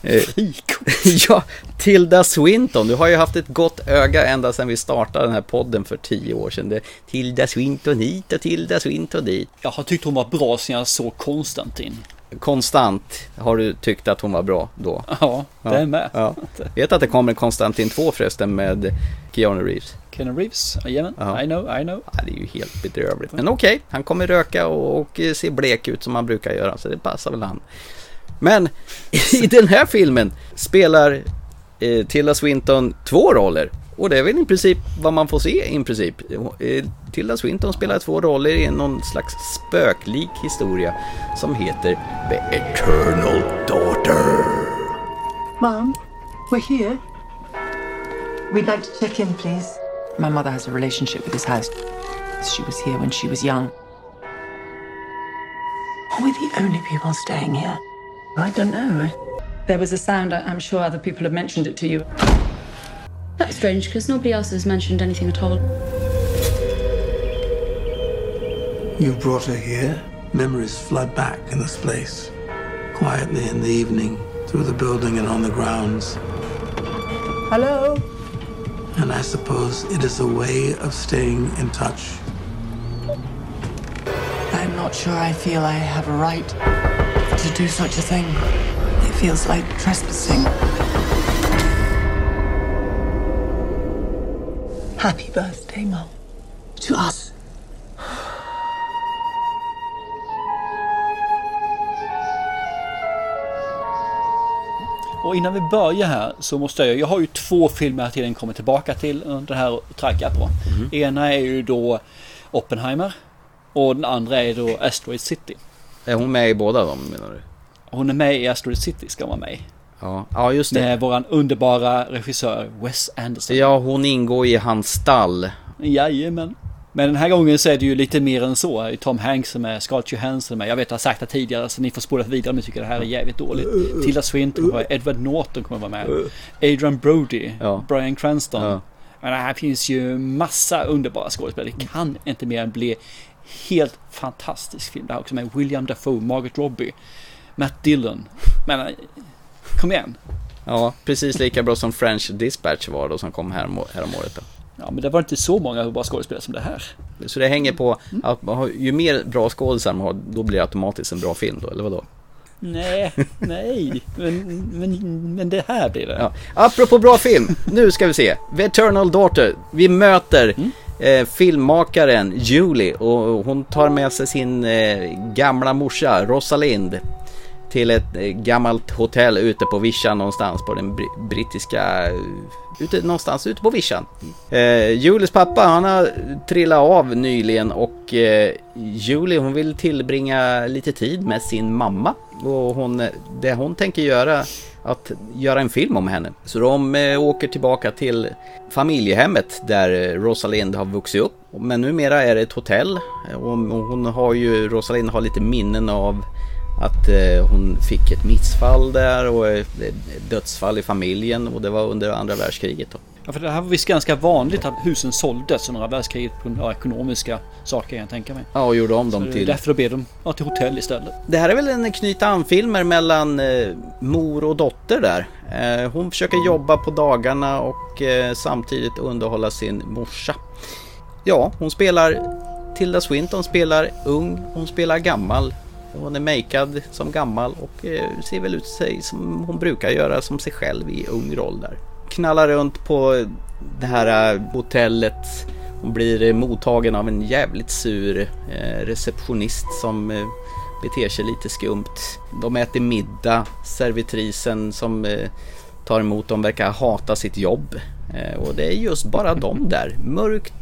Eh, Frikort? Ja, Tilda Swinton. Du har ju haft ett gott öga ända sedan vi startade den här podden för tio år sedan. Det, Tilda Swinton hit och Tilda Swinton dit. Jag har tyckt hon var bra sen jag såg Konstantin. Konstant har du tyckt att hon var bra då. Ja, det är med. Ja. Vet att det kommer Konstantin 2 förresten med Keanu Reeves. Keanu Reeves, jajamän. Ja. I know, I know. Ja, det är ju helt bedrövligt. Men okej, han kommer röka och, och se blek ut som han brukar göra, så det passar väl han. Men i den här filmen spelar eh, Tilda Swinton två roller. Och det är väl i princip vad man får se i princip. Eh, Tilda Swinton spelar två roller i någon slags spöklik historia som heter The Eternal Daughter. Mom, we're here. We'd like to check in, please. My mother has a relationship with this house. She was here when she was young. Are we the only people staying here? I don't know. There was a sound, I- I'm sure other people have mentioned it to you. That's strange because nobody else has mentioned anything at all. You brought her here. Memories flood back in this place. Quietly in the evening, through the building and on the grounds. Hello? And I suppose it is a way of staying in touch. I'm not sure I feel I have a right to do such a thing. It feels like trespassing. Happy birthday, Mom. To us. Och innan vi börjar här så måste jag, jag har ju två filmer jag tiden kommer tillbaka till under det här och traggar på. Ena är ju då Oppenheimer och den andra är då Asteroid City. Är hon med i båda dem menar du? Hon är med i Asteroid City ska vara med i. Ja, ja just det. Med våran underbara regissör Wes Anderson. Ja, hon ingår i hans stall. Jajamän. Men den här gången så är det ju lite mer än så. Tom Hanks som är, Scarlett Johansson med. Jag vet att jag har sagt det tidigare så ni får spola vidare om ni tycker det här är jävligt dåligt. Tilda Swinton kommer Edward Norton kommer vara med. Adrian Brody, Ja. Brian Cranston. Ja. Men här finns ju massa underbara skådespelare. Det kan inte mer än bli helt fantastisk film. Det här också med William Dafoe, Margaret Robbie, Matt Dillon. Men eh, kom igen. Ja, precis lika bra som French Dispatch var då som kom härom, häromåret då. Ja, men det var inte så många bra skådespelare som det här. Så det hänger på att man har, ju mer bra skådisar man har, då blir det automatiskt en bra film då, eller vadå? Nej, nej, men, men, men det här blir det. Ja. Apropå bra film, nu ska vi se. The Eternal Daughter. Vi möter eh, filmmakaren Julie och hon tar med sig sin eh, gamla morsa Rosalind till ett eh, gammalt hotell ute på vischan någonstans på den br- brittiska, eh, ute, någonstans ute på vischan. Eh, Julies pappa han har trillat av nyligen och eh, Julie hon vill tillbringa lite tid med sin mamma och hon, det hon tänker göra att göra en film om henne. Så de eh, åker tillbaka till familjehemmet där Rosalind har vuxit upp. Men numera är det ett hotell och och hon har ju, Rosalind har lite minnen av att eh, hon fick ett missfall där och eh, dödsfall i familjen och det var under andra världskriget. Då. Ja, för det här var visst ganska vanligt att husen såldes under andra världskriget på grund av ekonomiska saker kan jag tänka mig. Ja, och gjorde om Så dem är till... Därför blev de ja, till hotell istället. Det här är väl en knyta an-filmer mellan eh, mor och dotter där. Eh, hon försöker jobba på dagarna och eh, samtidigt underhålla sin morsa. Ja, hon spelar Tilda Swinton spelar ung, hon spelar gammal. Hon är makead som gammal och eh, ser väl ut sig som hon brukar göra som sig själv i ung roll där. Knallar runt på det här eh, hotellet. Hon blir eh, mottagen av en jävligt sur receptionist som beter sig lite skumt. De äter middag. Servitrisen som tar emot dem verkar hata sitt jobb. Och det är just bara de där. Mörkt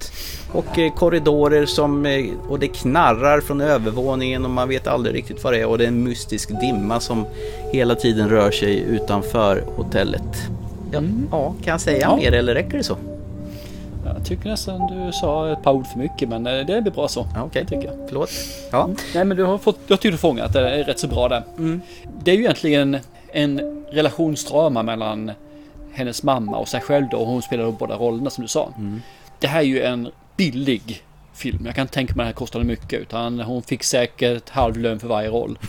och eh, korridorer som eh, och det knarrar från övervåningen och man vet aldrig riktigt vad det är och det är en mystisk dimma som hela tiden rör sig utanför hotellet. Ja, ja kan jag säga Ja. mer eller räcker det så? Jag tycker nästan du sa ett par ord för mycket men eh, det blir bra så. Ja, Okej, tycker jag. förlåt. Ja. Nej men du har fått, jag tycker du fångat det är rätt så bra där. Det är ju egentligen en relationsdrama mellan hennes mamma och sig själv då. och Hon spelar båda rollerna som du sa. Det här är ju en billig film. Jag kan tänka mig att det här kostade mycket utan hon fick säkert halv lön för varje roll.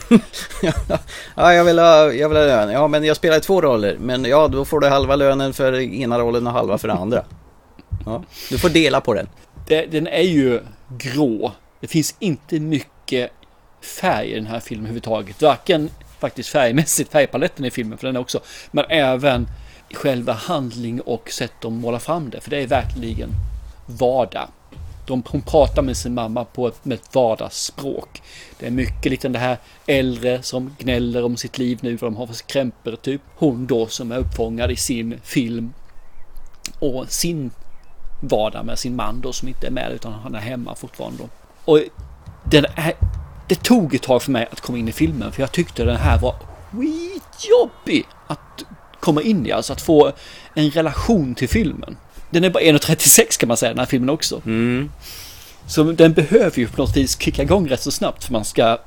ja, jag vill ha, jag vill ha lön. Ja, men jag spelar i två roller. Men ja, då får du halva lönen för ena rollen och halva för den andra. Ja, du får dela på den. Det, den är ju grå. Det finns inte mycket färg i den här filmen överhuvudtaget. Varken faktiskt färgmässigt, färgpaletten i filmen för den är också, men även själva handling och sätt de målar fram det. För det är verkligen vardag. De, hon pratar med sin mamma på ett, med ett vardagsspråk. Det är mycket lite det här äldre som gnäller om sitt liv nu, vad de har för krämpor typ. Hon då som är uppfångad i sin film och sin vardag med sin man då som inte är med utan han är hemma fortfarande. Då. Och den här, det tog ett tag för mig att komma in i filmen för jag tyckte den här var skitjobbig att komma in i. Alltså att få en relation till filmen. Den är bara 1.36 kan man säga den här filmen också. Så den behöver ju på något vis kicka igång rätt så snabbt för man ska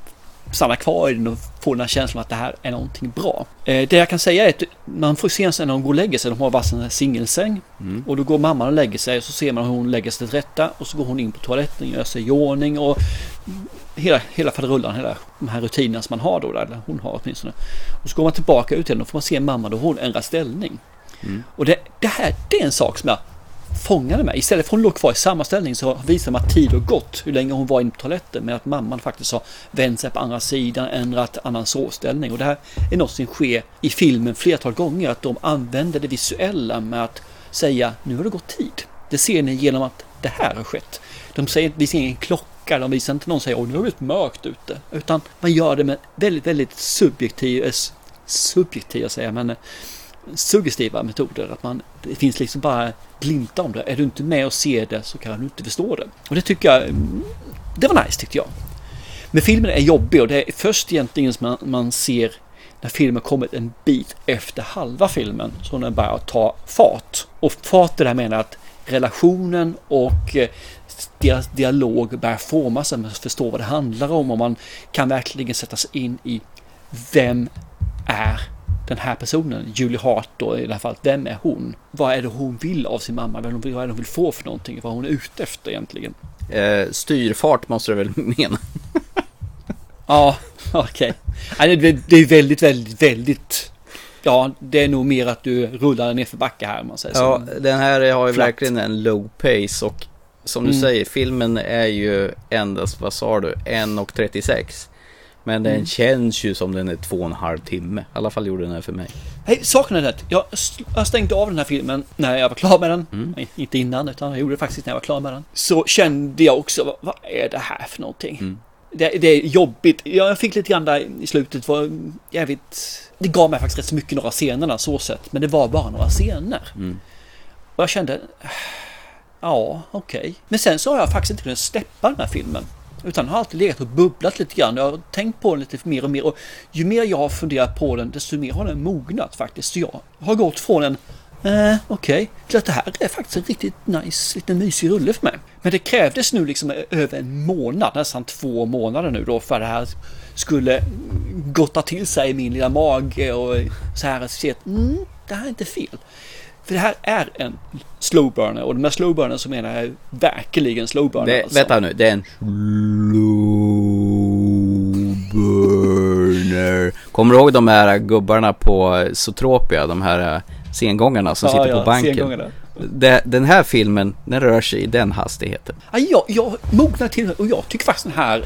stanna kvar i den och få den här känslan att det här är någonting bra. Eh, det jag kan säga är att man får se en sen när de går och lägger sig. De har varsin singelsäng. Och då går mamman och lägger sig och så ser man hur hon lägger sig till rätta. Och så går hon in på toaletten, gör sig i ordning och hela, hela faderullan, hela de här rutinerna som man har då, eller hon har åtminstone. Och så går man tillbaka ut igen och får man se mamma då hon ändrar ställning. Och det, det här, det är en sak som jag fångade mig. Istället för att hon låg kvar i samma ställning så visar man att tid har gått hur länge hon var inne på toaletten. Men att mamman faktiskt har vänt sig på andra sidan, ändrat annan sovställning. Och det här är något som sker i filmen flertal gånger. Att de använder det visuella med att säga nu har det gått tid. Det ser ni genom att det här har skett. De säger, visar ingen klocka, de visar inte någon säger åh nu har det blivit mörkt ute. Utan man gör det med väldigt, väldigt subjektiv, eh, subjektiv jag säger men eh, suggestiva metoder. Att man, det finns liksom bara glimtar om det. Är du inte med och ser det så kan du inte förstå det. Och det tycker jag, mm, det var nice tyckte jag. Men filmen är jobbig och det är först egentligen som man, man ser när filmen kommit en bit efter halva filmen som den börjar ta fart. Och fart det här menar att relationen och eh, deras dialog börjar formas så man förstår vad det handlar om och man kan verkligen sätta sig in i vem är den här personen, Julie Hart då i det här fallet, vem är hon? Vad är det hon vill av sin mamma? Vad är det hon vill få för någonting? Vad hon är ute efter egentligen? Eh, styrfart måste du väl mena? Ja, okej. Okay. Det, är väldigt, väldigt, väldigt... Ja, det är nog mer att du rullar ner för backa här om man säger Ja, så. den här har ju Flatt. verkligen en low pace och som du Mm. säger, filmen är ju endast, vad sa du, 1.36. Men den Mm. känns ju som den är två och en halv timme. I alla fall gjorde den här för mig. Hej, saken är det. Jag, jag stängde av den här filmen när jag var klar med den. Nej, inte innan, utan jag gjorde det faktiskt när jag var klar med den. Så kände jag också, vad, vad är det här för någonting? Det, det är jobbigt. Jag fick lite grann där i slutet, var jävligt... Det gav mig faktiskt rätt så mycket några scenerna så sett, men det var bara några scener. Och jag kände, ja, okej. Men sen så har jag faktiskt inte kunnat släppa den här filmen. Utan har alltid legat och bubblat lite grann. Jag har tänkt på den lite mer och mer. Och ju mer jag har funderat på den, desto mer har den mognat faktiskt. Så jag har gått från en Eh, Okej, till att det här är faktiskt en riktigt nice, liten mysig rulle för mig. Men det krävdes nu liksom över en månad, nästan två månader nu då, för att det här skulle gotta till sig i min lilla mage och så här se att mm, det här är inte fel. För det här är en slow burner och här slow burner som menar jag verkligen slow burner. Det, alltså. Vänta nu, det är en burner. Kommer du ihåg de här gubbarna på Zootropia? De här eh, sengångarna som Ja, sitter ja, på banken. Det, den här filmen, den rör sig i den hastigheten. Ja, jag, jag mognar till och jag tycker faktiskt den här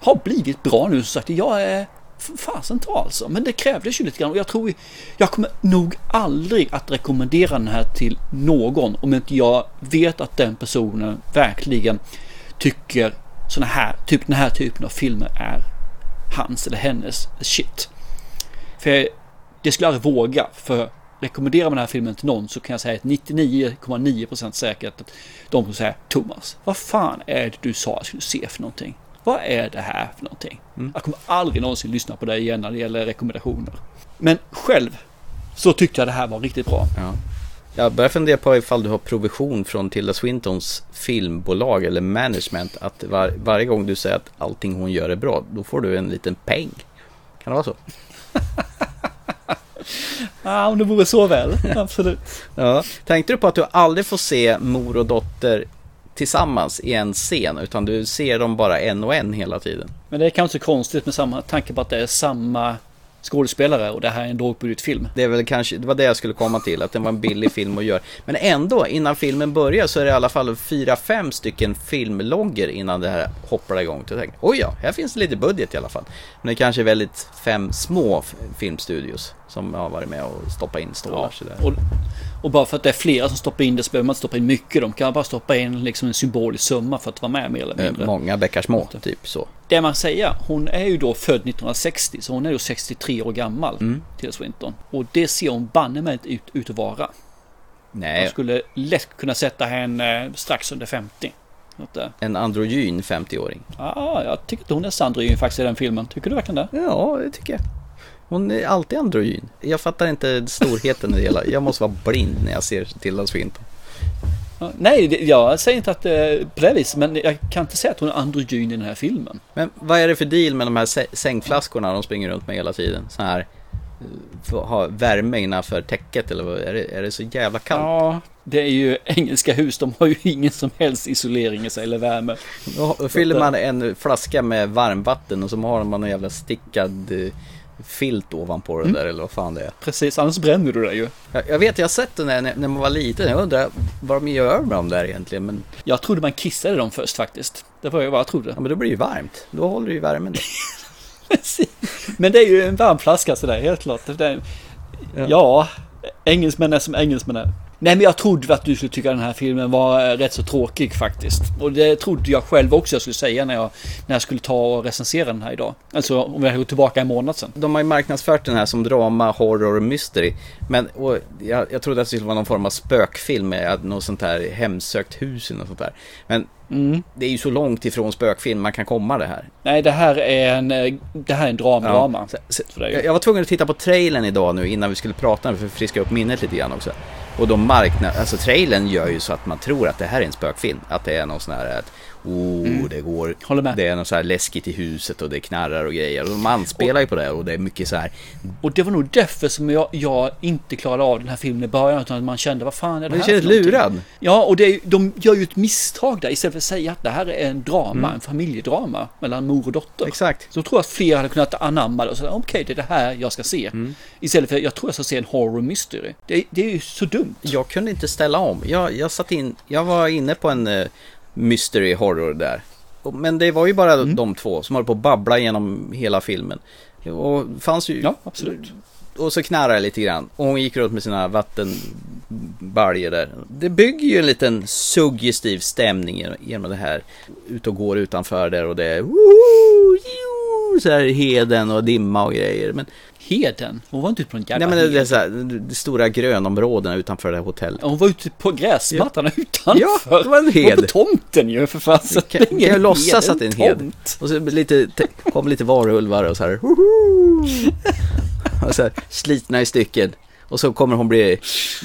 har blivit bra nu. Så sagt, jag är fasen ta alltså. Men det krävdes ju lite grann och jag tror jag kommer nog aldrig att rekommendera den här till någon om inte jag vet att den personen verkligen tycker såna här, typ den här typen av filmer är hans eller hennes shit. För det skulle jag aldrig våga. För rekommenderar man den här filmen till någon så kan jag säga att 99,9% säkert att de kommer säga Thomas, vad fan är det du sa jag skulle se för någonting? Vad är det här för någonting? Jag kommer aldrig någonsin lyssna på dig igen när det gäller rekommendationer. Men själv så tyckte jag det här var riktigt bra. Ja. Jag börjar fundera på ifall du har provision från Tilda Swintons filmbolag eller management. Att var, varje gång du säger att allting hon gör är bra, då får du en liten peng. Kan det vara så? Ja, om det vore så väl. Absolut. Ja. Tänkte du på att du aldrig får se mor och dotter tillsammans i en scen, utan du ser dem bara en och en hela tiden? Men det är kanske konstigt med samma tanke på att det är samma skådespelare och det här är en lågbudgetfilm. Det är väl kanske, det var det jag skulle komma till, att det var en billig film att göra. Men ändå, innan filmen börjar så är det i alla fall fyra, fem stycken filmlogger innan det här hoppar igång. Så jag tänkte, oj ja, här finns det lite budget i alla fall. Men det kanske är väldigt fem små filmstudios som har varit med och stoppat in stålar. Ja, och, och bara för att det är flera som stoppar in det så behöver man inte stoppa in mycket. De kan bara stoppa in liksom en symbolisk summa för att vara med mer eller Eh, mindre. Många bäckar små, typ så. Det man säger, hon är ju då född 1960 så hon är ju 63 år gammal Mm. till Swinton. Och det ser hon banne mig inte ut, ut att vara. Nej, Jag skulle lätt kunna sätta henne strax under 50. Något där. en androgyn 50-åring. Ja, jag tycker att hon är sandryggen faktiskt i den filmen. Tycker du verkligen det? Ja, det tycker jag. Hon är alltid androgyn. Jag fattar inte storheten i det hela. Jag måste vara blind när jag ser Tilda Swinton. Nej, jag säger inte att det är på det viset, men jag kan inte säga att hon är androgyn i den här filmen. Men vad är det för deal med de här sä- sängflaskorna de springer runt med hela tiden? Så här, eh, ha värme innanför täcket eller vad? Är det, är det så jävla kallt? Ja, det är ju engelska hus. De har ju ingen som helst isolering i sig eller värme. Då då fyller man en flaska med varmvatten och så har man en jävla stickad eh, filt ovanpå det där eller vad fan det är. Precis, annars bränner du dig ju. Jag, jag vet, jag har sett den där när, när man var liten. Jag undrar vad de gör med dem där egentligen. Men, Jag trodde man kissade dem först faktiskt. Det var ju vad jag trodde. ja, men då blir det ju varmt. Då håller det ju värmen. Precis. Men det är ju en varm flaska sådär, helt klart. Det är, ja, engelsmän är som engelsmän är. Nej men jag trodde att du skulle tycka den här filmen var eh, rätt så tråkig faktiskt. Och det trodde jag själv också jag skulle säga när jag, när jag skulle ta och recensera den här idag. Alltså om jag går tillbaka en månad sedan. De har ju marknadsfört den här som drama, horror och mystery. Men jag, jag trodde att det skulle vara någon form av spökfilm med något sånt här hemsökt hus eller något sånt där. Men det är ju så långt ifrån spökfilm man kan komma det här. Nej det här är en, eh, det här är en dram, drama. Så, så, Så det är ju- jag, jag var tvungen att titta på trailern idag nu innan vi skulle prata för att friska upp minnet lite grann också. Och de marknad, alltså trailern gör ju så att man tror att det här är en spökfilm. Att det är någon sån här att, oh, det går, Mm. Håller med. det är något så här läskigt i huset och det knarrar och grejer. Och de anspelar ju på det och det är mycket så här, Och det var nog därför som jag, jag inte klarade av den här filmen i början. Utan att man kände, vad fan är det Man här för någonting? lurad. Ja, och det, de gör ju ett misstag där. Istället för att säga att det här är en drama, Mm. en familjedrama mellan mor och dotter. exakt. Så jag tror att fler hade kunnat anamma det och säga okej, det är det här jag ska se. Mm. Istället för jag tror jag ska se en horror mystery. Det, det är ju så dumt. Jag kunde inte ställa om. Jag, jag satt in, jag var inne på en uh, mystery horror där. Men det var ju bara Mm. de två som höll på att babbla genom hela filmen. Och fanns ju... Ja, absolut. Och så knarrade det lite grann. Och hon gick runt med sina vattenbaljor där. Det bygger ju en liten suggestiv stämning genom- det här. Ut och går utanför där och det är... Så här heden och dimma och grejer. Men, Heden, hon var inte ute på en jävla nej, men det, är så här, de stora grönområdena utanför det här hotellet. Hon var ute på gräsmattan utanför. Ja, det var en hed. Hon var på tomten ju för. Kan, Det är kan ingen jag låtsas att det är en hed? tomt. Och så lite, te- kom lite varulvar och så här. Och så här slitna i stycken. Och så kommer hon bli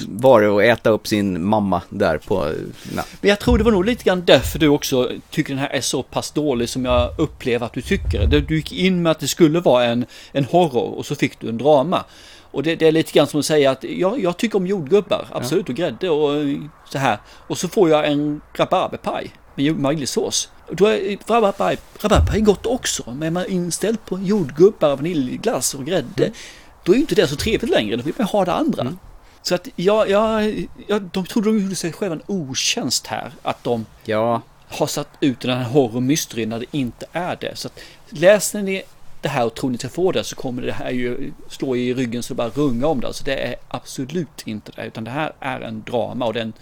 varulv och äta upp sin mamma där på... Na. Men jag tror det var nog lite grann därför du också tycker den här är så pass dålig som jag upplever att du tycker. Du gick in med att det skulle vara en, en horror och så fick du en drama. Och det, det, är lite grann som att säga att ja, jag tycker om jordgubbar, absolut, och grädde och så här. Och så får jag en rabarberpaj med vaniljsås. Då är rabarberpaj, rabarberpaj gott också, men är man inställd på jordgubbar, vaniljglass och grädde, mm. Då är inte det så trevligt längre, då vill man ha det andra. Mm. Så att ja, ja, ja, de trodde de gjorde sig själva en otjänst här, att de ja. har satt ut den här horror mystery när det inte är det. Så att läser ni det här och tror ni ska få det så kommer det här ju slå i ryggen så det bara runga om det. Alltså det är absolut inte det, utan det här är en drama och det är en,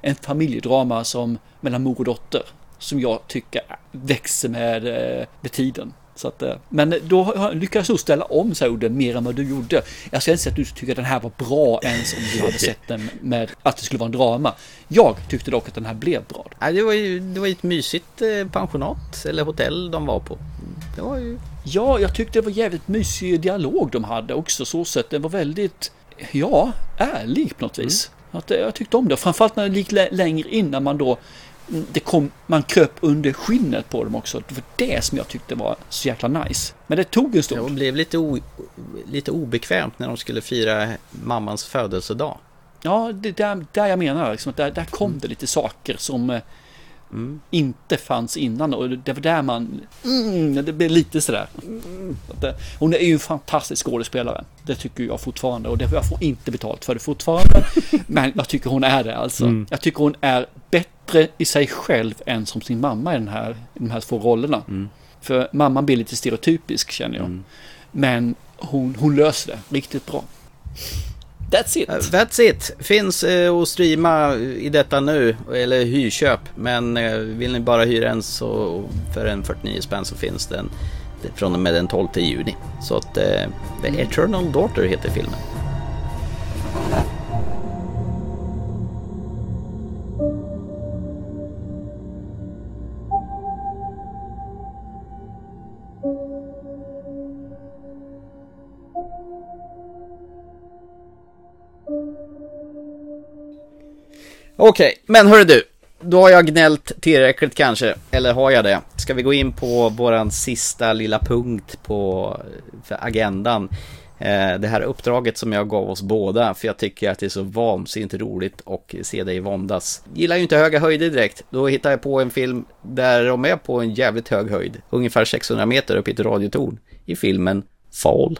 en familjedrama som mellan mor och dotter som jag tycker växer med, eh, med tiden. Så att, eh, men då lyckades du ställa om Soden mer än vad du gjorde. Jag ska inte säga att du tycker att den här var bra ens om du hade sett den med att det skulle vara en drama. Jag tyckte dock att den här blev bra. Ja, det var ju det var ett mysigt eh, pensionat eller hotell de var på. Det var ju... Ja, jag tyckte det var jävligt mysig dialog de hade också så sätt. Den var väldigt, ja, ärlig på något vis. Mm. Att, jag tyckte om det. Framförallt när det gick längre in när man då det kom, man kröp under skinnet på dem också. Det var det som jag tyckte var så jäkla nice. Men det tog en stund. Det blev lite, o, lite obekvämt när de skulle fira mammans födelsedag. Ja, det är där, där jag menar. Liksom, där, där kom mm. det lite saker som eh, mm. inte fanns innan. Och det var där man... Mm, det blev lite sådär. Mm. Hon är ju en fantastisk skådespelare. Det tycker jag fortfarande. Och jag får inte betalt för det fortfarande. men jag tycker hon är det alltså. Mm. Jag tycker hon är bättre i sig själv än som sin mamma i, den här, i de här två rollerna. Mm. För mamman blir lite stereotypisk känner jag. Mm. Men hon, hon löser det riktigt bra. That's it. That's it. Finns eh, att streama i detta nu, eller hyrköp. Men eh, vill ni bara hyra en så för en 49 spänn så finns den från och med den 12 juni. Så att eh, The mm. Eternal Daughter heter filmen. Okej, okay, men hörru du. Då har jag gnällt tillräckligt kanske, eller har jag det? Ska vi gå in på våran sista lilla punkt på agendan? Eh, det här uppdraget som jag gav oss båda, för jag tycker att det är så vansinnigt roligt att se dig våndas. Gillar ju inte höga höjder direkt, då hittar jag på en film där de är på en jävligt hög höjd, ungefär 600 meter upp i ett radiotorn, i filmen Fall.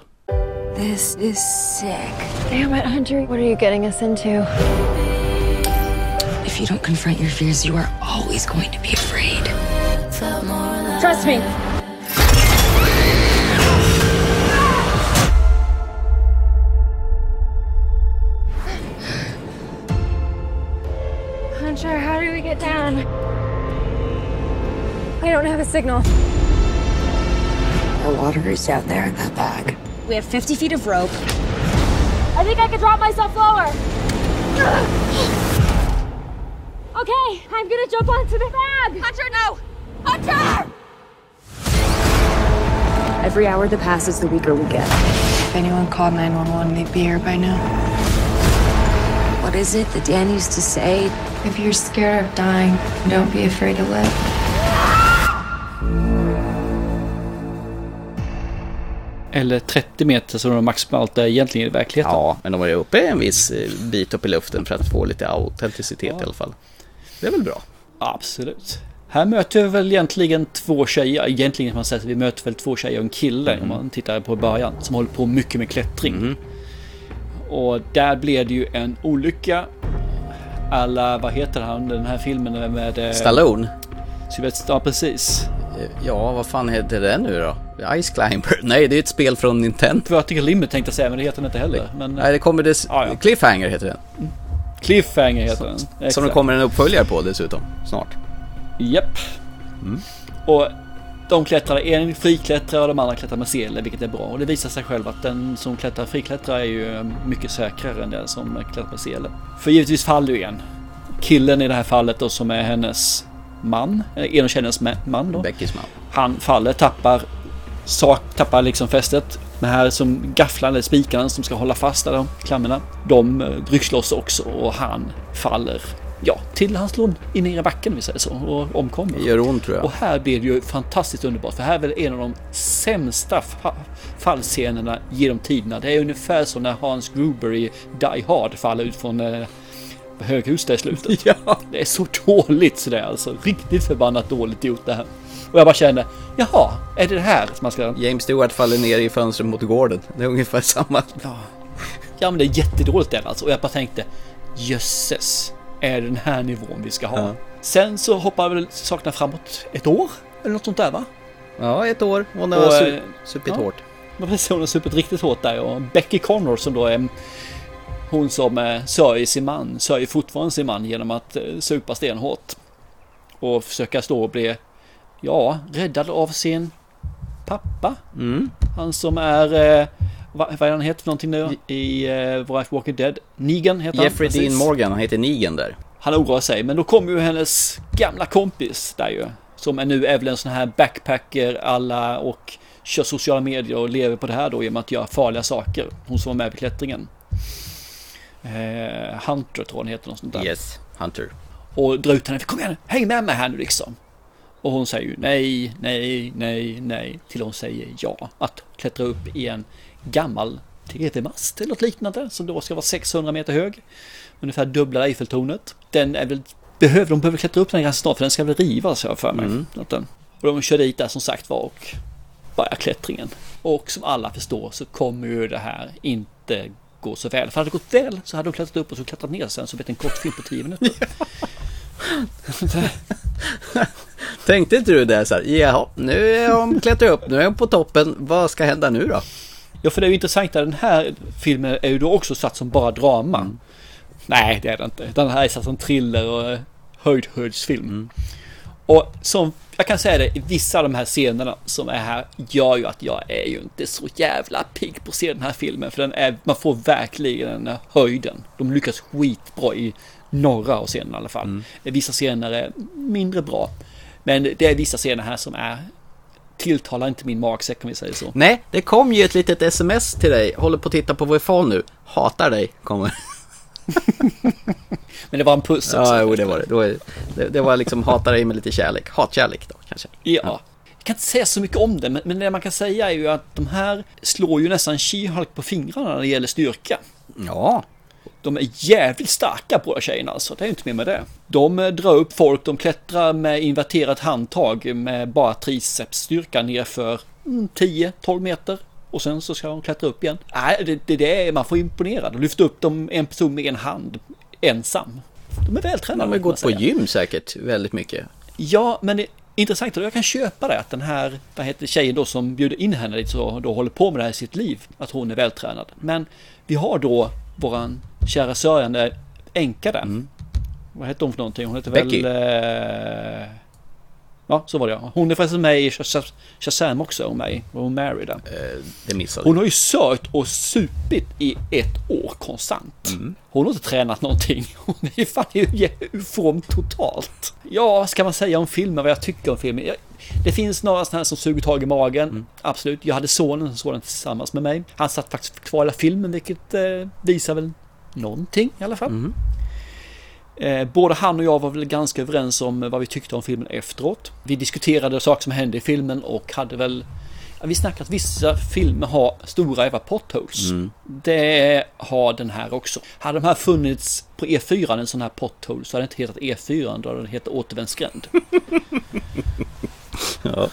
This is sick. Damn it, Hunter, what are you getting us into? If you don't confront your fears, you are always going to be afraid. Trust me. Hunter, how do we get down? I don't have a signal. The water is down there in that bag. We have 50 feet of rope. I think I can drop myself lower. Okay, I'm gonna jump onto the bag. Hunter, no! Hunter! Every hour that passes, the weaker we get. If anyone called 911, they'd be here by now. What is it that Dan used to say? If you're scared of dying, don't be afraid to live. Eller 30 meter som de maximalt är egentligen i verkligheten. Ja, men de var ju uppe en viss eh, bit upp i luften för att få lite autenticitet ja. i alla fall. Det är väl bra? Absolut. Här möter vi väl egentligen två tjejer. Egentligen kan man säga att vi möter väl två tjejer och en kille mm. om man tittar på början. Som håller på mycket med klättring. Mm. Och där blev det ju en olycka. Alla, vad heter han, den här filmen med... Eh, Stallone? Ja, precis. Ja, vad fan heter den nu då? Ice Climber? Nej, det är ett spel från Nintendo. Vertical Limit tänkte jag säga, men det heter den inte heller. Men... Nej, det kommer det... Ah, ja. Cliffhanger heter den. Mm. Cliffhanger heter den. Exakt. Som det kommer en uppföljare på dessutom, snart. Japp. Mm. Och de klättrar, en friklättrar och de andra klättrar med sele, vilket är bra. Och det visar sig själv att den som klättrar friklättrar är ju mycket säkrare än den som klättrar med sele. För givetvis faller ju en. Killen i det här fallet då som är hennes man, en av tjejens man då. Beckys man. Han faller, tappar sak, tappar liksom fästet. De här som gafflarna, spikarna som ska hålla fast de klammerna, de eh, rycks loss också och han faller ja, till han slår in i backen vi säger så och omkommer. Det gör ont tror jag. Och här blir det ju fantastiskt underbart för här är väl en av de sämsta fa fallscenerna genom tiderna. Det är ungefär som när Hans Gruber i Die Hard faller ut från eh, höghus där i slutet. Ja. Det är så dåligt sådär alltså. Riktigt förbannat dåligt gjort det här. Och jag bara kände, jaha, är det det här som man ska... James Stewart faller ner i fönstret mot gården. Det är ungefär samma. Ja, ja men det är jättedåligt där alltså. Och jag bara tänkte, jösses, är det den här nivån vi ska ha? Ja. Sen så hoppar väl sakerna framåt ett år? Eller något sånt där va? Ja, ett år. Hon har Och, su- eh, supit ja. hårt. Men precis, hon har supit riktigt hårt där och Becky Connor som då är hon som eh, sörjer sin man, sörjer fortfarande sin man genom att eh, supa stenhårt. Och försöka stå och bli, ja, räddad av sin pappa. Mm. Han som är, eh, vad, vad är han heter för någonting nu i eh, Wife Walking Dead? Negan heter Jeffrey han. Dean precis. Morgan, han heter Negan där. Han oroar sig, men då kommer ju hennes gamla kompis där ju. Som är nu är väl en sån här backpacker alla och kör sociala medier och lever på det här då genom att göra farliga saker. Hon som var med vid klättringen. Eh, Hunter tror jag hon heter, något sånt där. Yes, Hunter. Och drar ut henne, kom igen, häng med mig här nu liksom. Och hon säger ju nej, nej, nej, nej, till hon säger ja. Att klättra upp i en gammal TV-mast eller något liknande som då ska vara 600 meter hög. Ungefär dubbla Eiffeltornet. Den är väl, behöver, de behöver klättra upp den ganska snart för den ska väl rivas jag för mig. Mm. Och de kör dit där som sagt var och börjar klättringen. Och som alla förstår så kommer ju det här inte gå så väl. För hade det gått väl så hade de klättrat upp och så klättrat ner sen så blir det en kortfilm på 10 minuter. Tänkte inte du det så här, jaha, nu är de klättrat upp, nu är de på toppen, vad ska hända nu då? Ja, för det är ju intressant att den här filmen är ju då också satt som bara drama. Nej, det är det inte. Den här är satt som thriller och eh, höjdhöjdsfilm. Och som jag kan säga det, i vissa av de här scenerna som är här gör ju att jag är ju inte så jävla pigg på att se den här filmen. För den är, man får verkligen den här höjden. De lyckas skitbra i några av scenerna i alla fall. Vissa scener är mindre bra. Men det är vissa scener här som är tilltalar inte min magsäck om vi säger så. Nej, det kom ju ett litet sms till dig, håller på att titta på vår phone nu, hatar dig, kommer. Men det var en puss också. Ja, jo det var det. Det. Det var liksom hata dig med lite kärlek, hatkärlek då kanske. Ja. Jag kan inte säga så mycket om det, men, det man kan säga är ju att de här slår ju nästan She-Hulk på fingrarna när det gäller styrka. Ja. De är jävligt starka båda tjejerna alltså, det är inte mer med det. De eh, drar upp folk, de klättrar med inverterat handtag med bara tricepsstyrka nerför mm, 10-12 meter. Och sen så ska de klättra upp igen. Nej, det, det, det är, man får imponera. De lyfter upp dem en person med en hand, ensam. De är vältränade. De har gått på gym säkert väldigt mycket. Ja, men det är intressant jag kan köpa det att den här, vad heter tjejen då som bjuder in henne dit så då håller på med det här i sitt liv, att hon är vältränad. Men vi har då våran kära sörjande änka där. Vad heter hon för någonting? Hon heter Becky. väl... Eh... Ja, så var det ja. Hon är faktiskt med i Shaz- Shazam också, och med, och hon Mary där. Det missade Hon har ju sört och supit i ett år konstant. Hon har inte tränat någonting. Hon är ju fan i form totalt. Ja, vad ska man säga om filmen? Vad jag tycker om filmen? Det finns några sådana här som suger tag i magen. Absolut. Jag hade sonen som såg den tillsammans med mig. Han satt faktiskt kvar hela filmen, vilket eh, visar väl någonting i alla fall. Eh, både han och jag var väl ganska överens om vad vi tyckte om filmen efteråt. Vi diskuterade saker som hände i filmen och hade väl ja, vi snackade att vissa filmer har stora jävla potholes. Det har den här också. Hade de här funnits på E4, en sån här pothole, så hade det inte hetat E4, då hade den hetat återvändsgränd. Ja.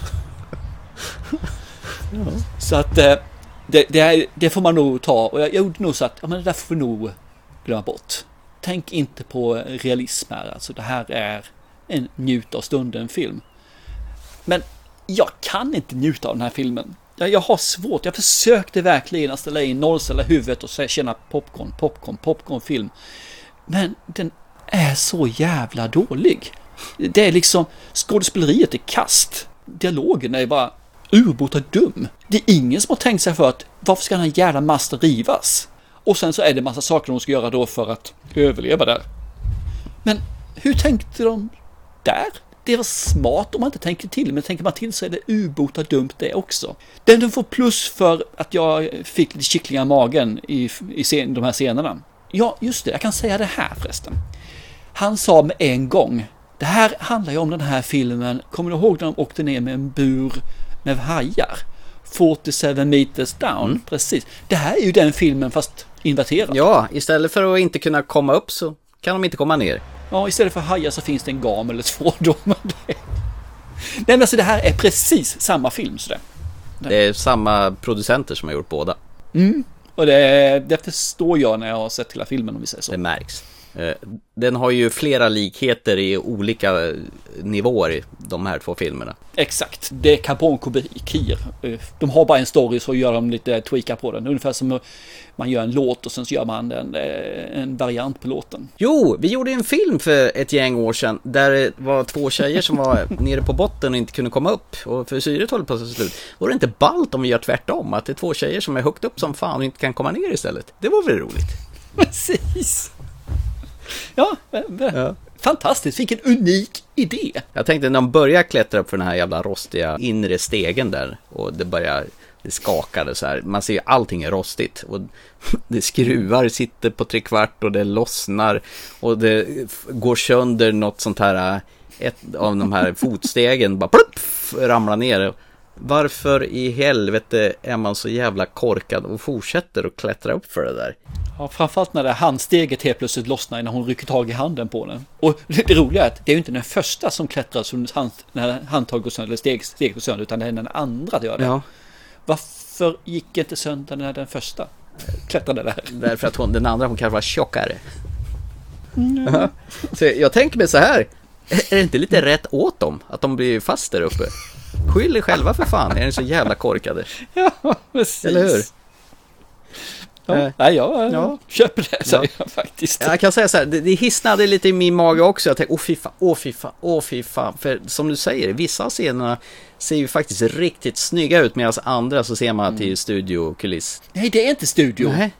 Så att eh, det, det, det får man nog ta och jag gjorde nog så att ja, men det där får vi nog glömma bort. Tänk inte på realism här, alltså det här är en njuta av stunden-film. Men jag kan inte njuta av den här filmen. Jag, jag har svårt, jag försökte verkligen att ställa in nollställa huvudet och känna popcorn, popcorn, popcornfilm. Men den är så jävla dålig. Det är liksom, skådespeleriet är kast. Dialogen är bara urbota dum. Det är ingen som har tänkt sig för att varför ska den här jävla masten rivas? Och sen så är det massa saker de ska göra då för att överleva där. Men hur tänkte de där? Det var smart om man inte tänker till, men tänker man till så är det ubota dumt det också. Den du får plus för att jag fick lite kittlingar i magen i, i scen, de här scenerna. Ja, just det, jag kan säga det här förresten. Han sa med en gång, det här handlar ju om den här filmen, kommer du ihåg när de åkte ner med en bur med hajar? 47 meters down, Mm. precis. Det här är ju den filmen fast inverterat. Ja, istället för att inte kunna komma upp så kan de inte komma ner. Ja, istället för hajar så finns det en gam eller två då. Nej men alltså det här är precis samma film så det. Det är samma producenter som har gjort båda. Mm. Och det, det förstår jag när jag har sett hela filmen om vi säger så. Det märks. Eh, Den har ju flera likheter i olika eh, nivåer, de här två filmerna. Exakt, det är karbonkopior. Eh, De har bara en story så gör de lite tweakar på den. Ungefär som man gör en låt och sen så gör man en, eh, en variant på låten. Jo, vi gjorde en film för ett gäng år sedan där det var två tjejer som var nere på botten och inte kunde komma upp och för syret håller på att ta slut. Vore det inte ballt om vi gör tvärtom? Att det är två tjejer som är högt upp som fan och inte kan komma ner istället? Det vore väl roligt? Precis! Ja, men- fantastiskt, vilken unik idé! Jag tänkte när de börjar klättra upp för den här jävla rostiga inre stegen där och det börjar det skakade så här. Man ser ju allting är rostigt och det skruvar, sitter på trekvart och det lossnar och det går sönder något sånt här äh, ett av de här fotstegen bara plupp, ramlar ner. Varför i helvete är man så jävla korkad och fortsätter att klättra upp för det där? Ja, framförallt när det handsteget helt plötsligt lossnar när hon rycker tag i handen på den. Och det roliga är att det är ju inte den första som klättrar som hand, när handtaget går sönder, eller steg, steg går sönder, utan det är den andra som gör det. Ja. Varför gick inte sönder när den första klättrade där? Därför att hon, den andra hon kanske var tjockare. Ja. Så jag tänker mig så här. Är det inte lite rätt åt dem att de blir fast där uppe? Skyll er själva för fan, är ni så jävla korkade? Ja, precis. Eller hur? Ja, Eh, nej, jag ja. köper det, säger Ja. jag faktiskt. Jag kan säga så här, det, det hisnade lite i min mage också. Jag tänkte, åh fy fan, åh fy fan, åh fy fan. För som du säger, vissa av scenerna ser ju faktiskt riktigt snygga ut medan andra så ser man att det är studiokuliss. Nej, det är inte studio. Nej,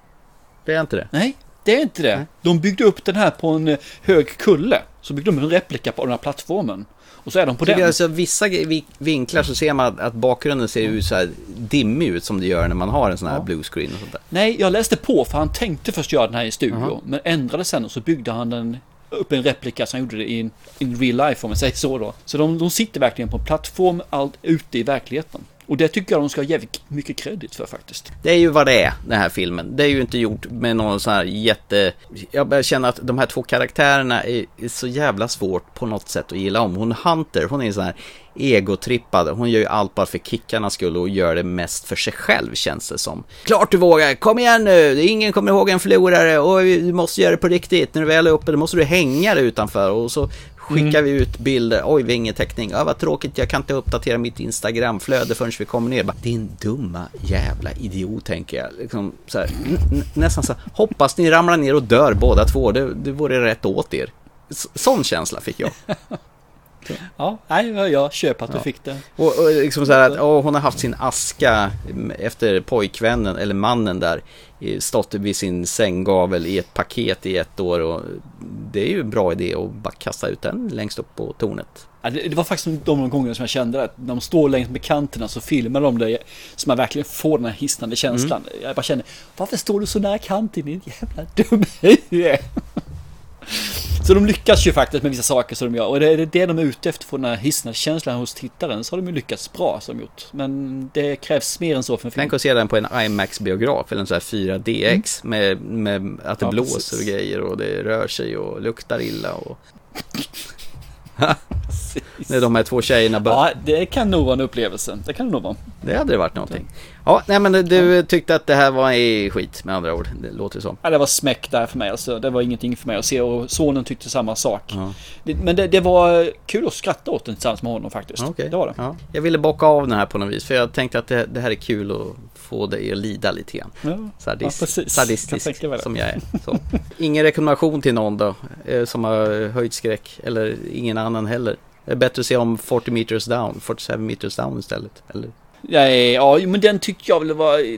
det är inte det. Nej, det är inte det. De byggde upp den här på en eh, hög kulle. Så byggde de en replika på den här plattformen. Och så är de på Tycker den. alltså, vissa vi- vinklar så ser man att, bakgrunden ser ut så här dimmig ut som det gör när man har en sån här blue screen och sånt där. Nej, jag läste på för han tänkte först göra den här i studio. Jaha. Men ändrade sen och så byggde han den upp en replika så han gjorde det in, in real life om man säger så då. Så de, de sitter verkligen på en plattform allt ute i verkligheten. Och det tycker jag de ska ha jävligt mycket kredit för faktiskt. Det är ju vad det är, den här filmen. Det är ju inte gjort med någon sån här jätte... Jag börjar känna att de här två karaktärerna är, så jävla svårt på något sätt att gilla om. Hon Hunter, hon är sån här egotrippad. Hon gör ju allt bara för kickarnas skull och gör det mest för sig själv känns det som. Klart du vågar, kom igen nu! Ingen kommer ihåg en förlorare och du måste göra det på riktigt. När du väl är uppe då måste du hänga dig utanför och så skickar vi ut bilder. Oj, vi har ingen täckning. Ja, vad tråkigt, jag kan inte uppdatera mitt Instagramflöde förrän vi kommer ner. Bara, Din dumma jävla idiot, tänker jag. Liksom, så här, nästan så här, hoppas ni ramlar ner och dör båda två. Det, det vore rätt åt er. S- sån känsla fick jag. Ja, nej, jag- köper att du Ja. fick det. Och, och liksom så här att åh, hon har haft sin aska mm, efter pojkvännen, eller mannen där, stått vid sin sänggavel i ett paket i ett år och det är ju en bra idé att bara kasta ut den längst upp på tornet. Ja, det, det var faktiskt de gånger som jag kände att när de står längs med kanterna så filmar de det så man verkligen får den här hisnande känslan. Jag bara känner, varför står du så nära kanten din jävla dumhuvud? Så de lyckas ju faktiskt med vissa saker som de gör och det är det de är ute efter, få den här hisnande känslan hos tittaren så har de ju lyckats bra som de gjort. Men det krävs mer än så för en film. Tänk att se den på en IMAX-biograf eller en sån här 4DX med, med att det Ja, blåser precis. och grejer och det rör sig och luktar illa och... När de här två tjejerna bör... Ja, det kan nog vara en upplevelse. Det kan det nog vara. Det hade varit någonting. Ja, nej men du tyckte att det här var i skit med andra ord. Det låter så. Ja, det var smäck där för mig alltså. Det var ingenting för mig att se och sonen tyckte samma sak. Det, men det, det var kul att skratta åt den tillsammans med honom faktiskt. Okej. Det var det. Ja. Jag ville bocka av den här på något vis. För jag tänkte att det, det här är kul att få dig att lida lite grann. Ja, Sadis, ja, sadistisk det. som jag är. Så. Ingen rekommendation till någon då. eh, Som har höjt skräck. Eller ingen annan heller. Det är bättre att se om 40 meters down. 47 meters down istället. Eller? Nej, ja, men den tyckte jag väl var...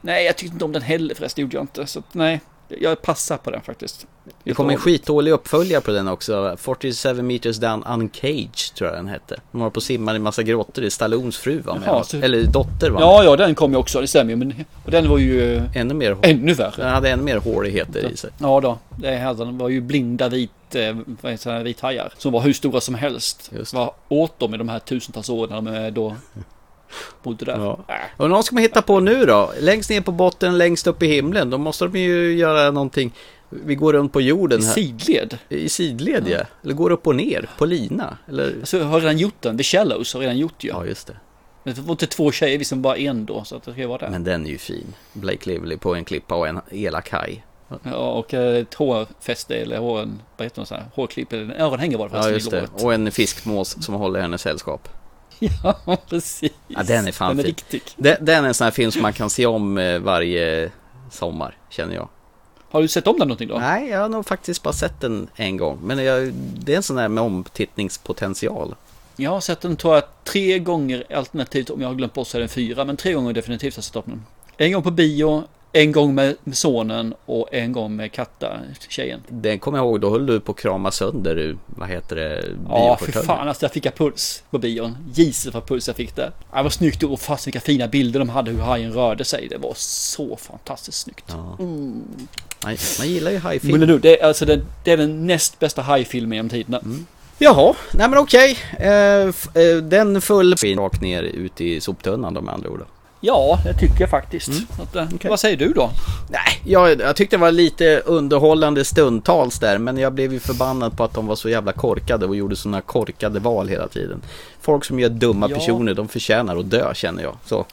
Nej, jag tyckte inte om den heller förresten, gjorde jag inte. Så nej. Jag passar på den faktiskt. Det kom en skitdålig uppföljare på den också. 47 meters down uncaged tror jag den hette. De var på simmar i massa grottor. Stallones fru var med. Jaha, så- Eller dotter var med. Ja, ja, den kom ju också, det stämmer ju. Men och den var ju Ännu mer, ännu värre. den hade ännu mer håligheter i sig. Ja då, det hade den var ju blinda vit, eh, vithajar. Som var hur stora som helst. Just Vad åt de i de här tusentals åren när de då bodde där? Ja. Äh. Och någon ska man hitta på nu då? Längst ner på botten, längst upp i himlen. Då måste de ju göra någonting. Vi går runt på jorden I här. sidled. I sidled ja. Eller går upp och ner på lina. Eller... Alltså, har redan gjort den. The Shallows har redan gjort ju. Ja, just det. Men det var inte två tjejer, liksom bara en då. Så att det ska vara där. Men den är ju fin. Blake Lively på en klippa och en elak haj. Ja, och eh, ett hårfäste eller hår, vad heter det, så här, hårklipp eller öronhänge var det Ja, förresten just i det. Och en fiskmås som håller henne sällskap. Ja, precis. Ja, den är fan Den är fin. riktig. Den, den är en sån här film som man kan se om eh, varje sommar, känner jag. Har du sett om den någonting då? Nej, jag har nog faktiskt bara sett den en gång. Men jag, det är en sån här med omtittningspotential. Jag har sett den tror jag tre gånger alternativt om jag har glömt bort så är den fyra. Men tre gånger definitivt har jag sett om den. En gång på bio, en gång med sonen och en gång med katta, tjejen. Den kommer jag ihåg, då höll du på att krama sönder, vad heter det, Ja, för fan alltså jag fick jag puls på bion. Jesus vad puls jag fick där. Det var snyggt och fast vilka fina bilder de hade hur hajen rörde sig. Det var så fantastiskt snyggt. Ja. Mm. Man, man gillar ju Men hajfilm. nu, det, är, alltså, det, det är den näst bästa hajfilmen genom tiderna. Jaha, nej men okej. Eh, eh, den föll rakt ner ut i soptunnan då med andra ord. Ja, det tycker jag faktiskt. Att, eh, Vad säger du då? Nej, jag, jag tyckte det var lite underhållande stundtals där, men jag blev ju förbannad på att de var så jävla korkade och gjorde sådana korkade val hela tiden. Folk som gör dumma Ja. personer, de förtjänar att dö känner jag. Så,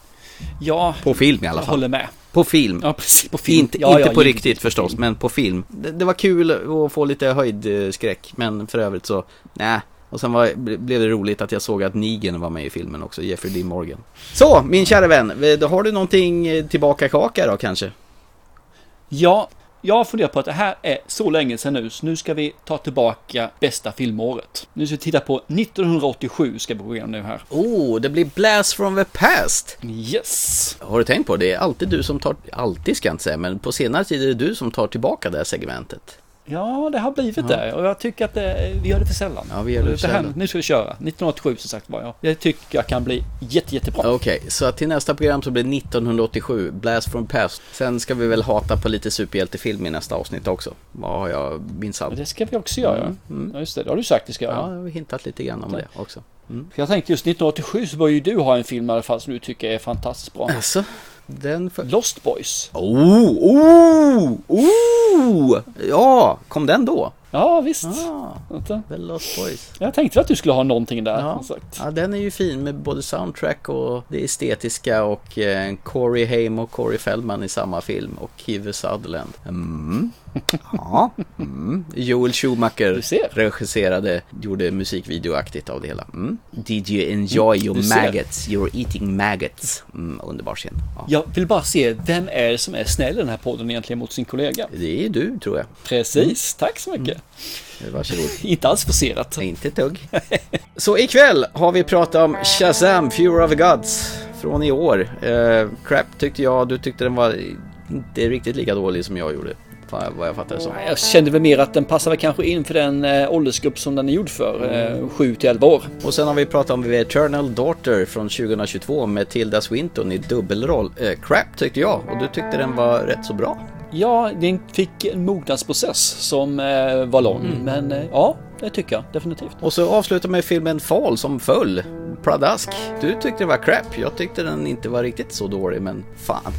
Ja, på film i alla jag fall. håller med. På film. Ja, precis. På film. Inte, ja, inte ja, på riktigt på förstås, film. men på film. Det, det var kul att få lite höjdskräck, men för övrigt så, nej. Och sen var, blev det roligt att jag såg att Negan var med i filmen också, Jeffrey D. Morgan. Så, min kära vän, då har du någonting eh, tillbaka kaka då kanske? Ja, jag funderar på att det här är så länge sedan nu, så nu ska vi ta tillbaka bästa filmåret. Nu ska vi titta på 1987 ska vi gå igenom nu här. Oh, det blir Blast from the past! Yes! Har du tänkt på det? Det är alltid du som tar, alltid ska jag inte säga, men på senare tid är det du som tar tillbaka det här segmentet. Ja, det har blivit det och jag tycker att det, vi gör det för sällan. Ja, vi gör det för sällan. Nu ska vi köra. 1987 som sagt var jag. Det tycker jag kan bli jätte, jättebra. Okej, så att till nästa program så blir det 1987, Blast from past. Sen ska vi väl hata på lite superhjältefilm i nästa avsnitt också. Vad har jag minsann? Det ska vi också göra. Mm, mm. Ja, just det. Det har du sagt vi ska göra. Ja, jag har hintat lite grann om det också. Mm. Jag tänkte just 1987 så bör ju du ha en film i alla fall som du tycker är fantastiskt bra. Alltså, den för... Lost Boys. Oh, oh, oh! Ja, kom den då? Ja, visst. Ah. The Lost Boys. Jag tänkte att du skulle ha någonting där. Ja. ja, den är ju fin med både soundtrack och det estetiska och eh, Corey Haim och Corey Feldman i samma film och Kiefer Sutherland. Mm. Ja. Mm. Joel Schumacher regisserade, gjorde musikvideoaktigt av det hela. Mm. Did you enjoy your du ser. maggots? You're eating maggots. Mm, underbar scen. Ja. Jag vill bara se, vem är det som är snäll i den här podden egentligen mot sin kollega? Det är du tror jag. Precis, tack så mycket. Varsågod. Inte alls forcerat. Inte ett dugg. Så ikväll har vi pratat om Shazam, Fury of the Gods från i år. Eh, crap tyckte jag, du tyckte den var inte riktigt lika dålig som jag gjorde. Vad jag fattade som. Jag kände väl mer att den passar väl kanske in för den eh, åldersgrupp som den är gjord för, eh, 7 till 11 år. Och sen har vi pratat om The Eternal Daughter från 2022 med Tilda Swinton i dubbelroll. Eh, crap tyckte jag och du tyckte den var rätt så bra. Ja, den fick en mognadsprocess som eh, var lång, Mm. men eh, ja, det tycker jag definitivt. Och så avslutar med filmen Fall som föll. Pladask. Du tyckte det var crap. Jag tyckte den inte var riktigt så dålig men fan.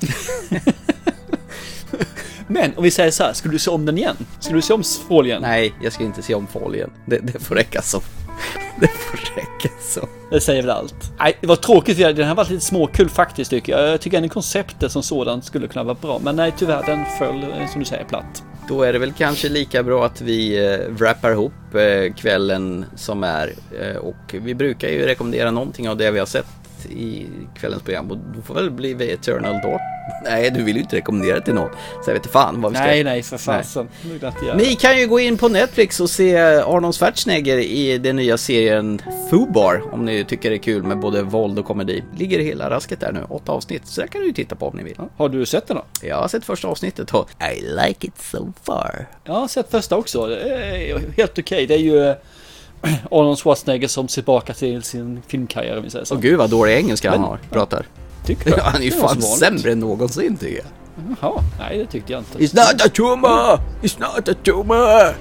Men om vi säger så här, skulle du se om den igen? Skulle du se om Fall igen? Nej, jag ska inte se om Fall igen. Det, det får räcka så. Det får räcka så. Det säger väl allt. Nej, det var tråkigt. Den här var lite småkul faktiskt tycker jag. Jag tycker ändå konceptet som sådant skulle kunna vara bra. Men nej, tyvärr, den föll, eh, som du säger, platt. Då är det väl kanske lika bra att vi eh, wrappar ihop eh, kvällen som är. Eh, och vi brukar ju rekommendera någonting av det vi har sett i kvällens program och då får väl bli The Eternal Door. Nej, du vill ju inte rekommendera det till någon. Så jag vet inte fan vad vi ska... Nej, nej, för fasen. Ni kan ju gå in på Netflix och se Arnold Schwarzenegger i den nya serien Fubar om ni tycker det är kul med både våld och komedi. Ligger hela rasket där nu, åtta avsnitt, så det kan du ju titta på om ni vill. Har du sett den då? Jag har sett första avsnittet och I like it so far. Jag har sett första också. Det är helt okej. Det är ju Arnold Schwarzenegger som ser tillbaka till sin filmkarriär om vi säger så. Åh gud vad dålig engelska han Men- har, pratar. Tycker du? Han är ju fan sämre än någonsin tycker jag. Jaha, nej det tyckte jag inte. It's not a tumor! It's not a tumor!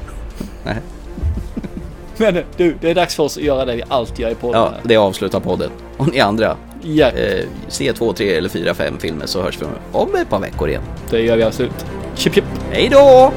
Nej. Men du, det är dags för oss att göra det vi alltid gör i podden. Ja, det avslutar podden. Och ni andra, Ja, eh, se två, tre eller fyra, fem filmer så hörs vi om ett par veckor igen. det gör vi absolut. Chip chip. Hej då!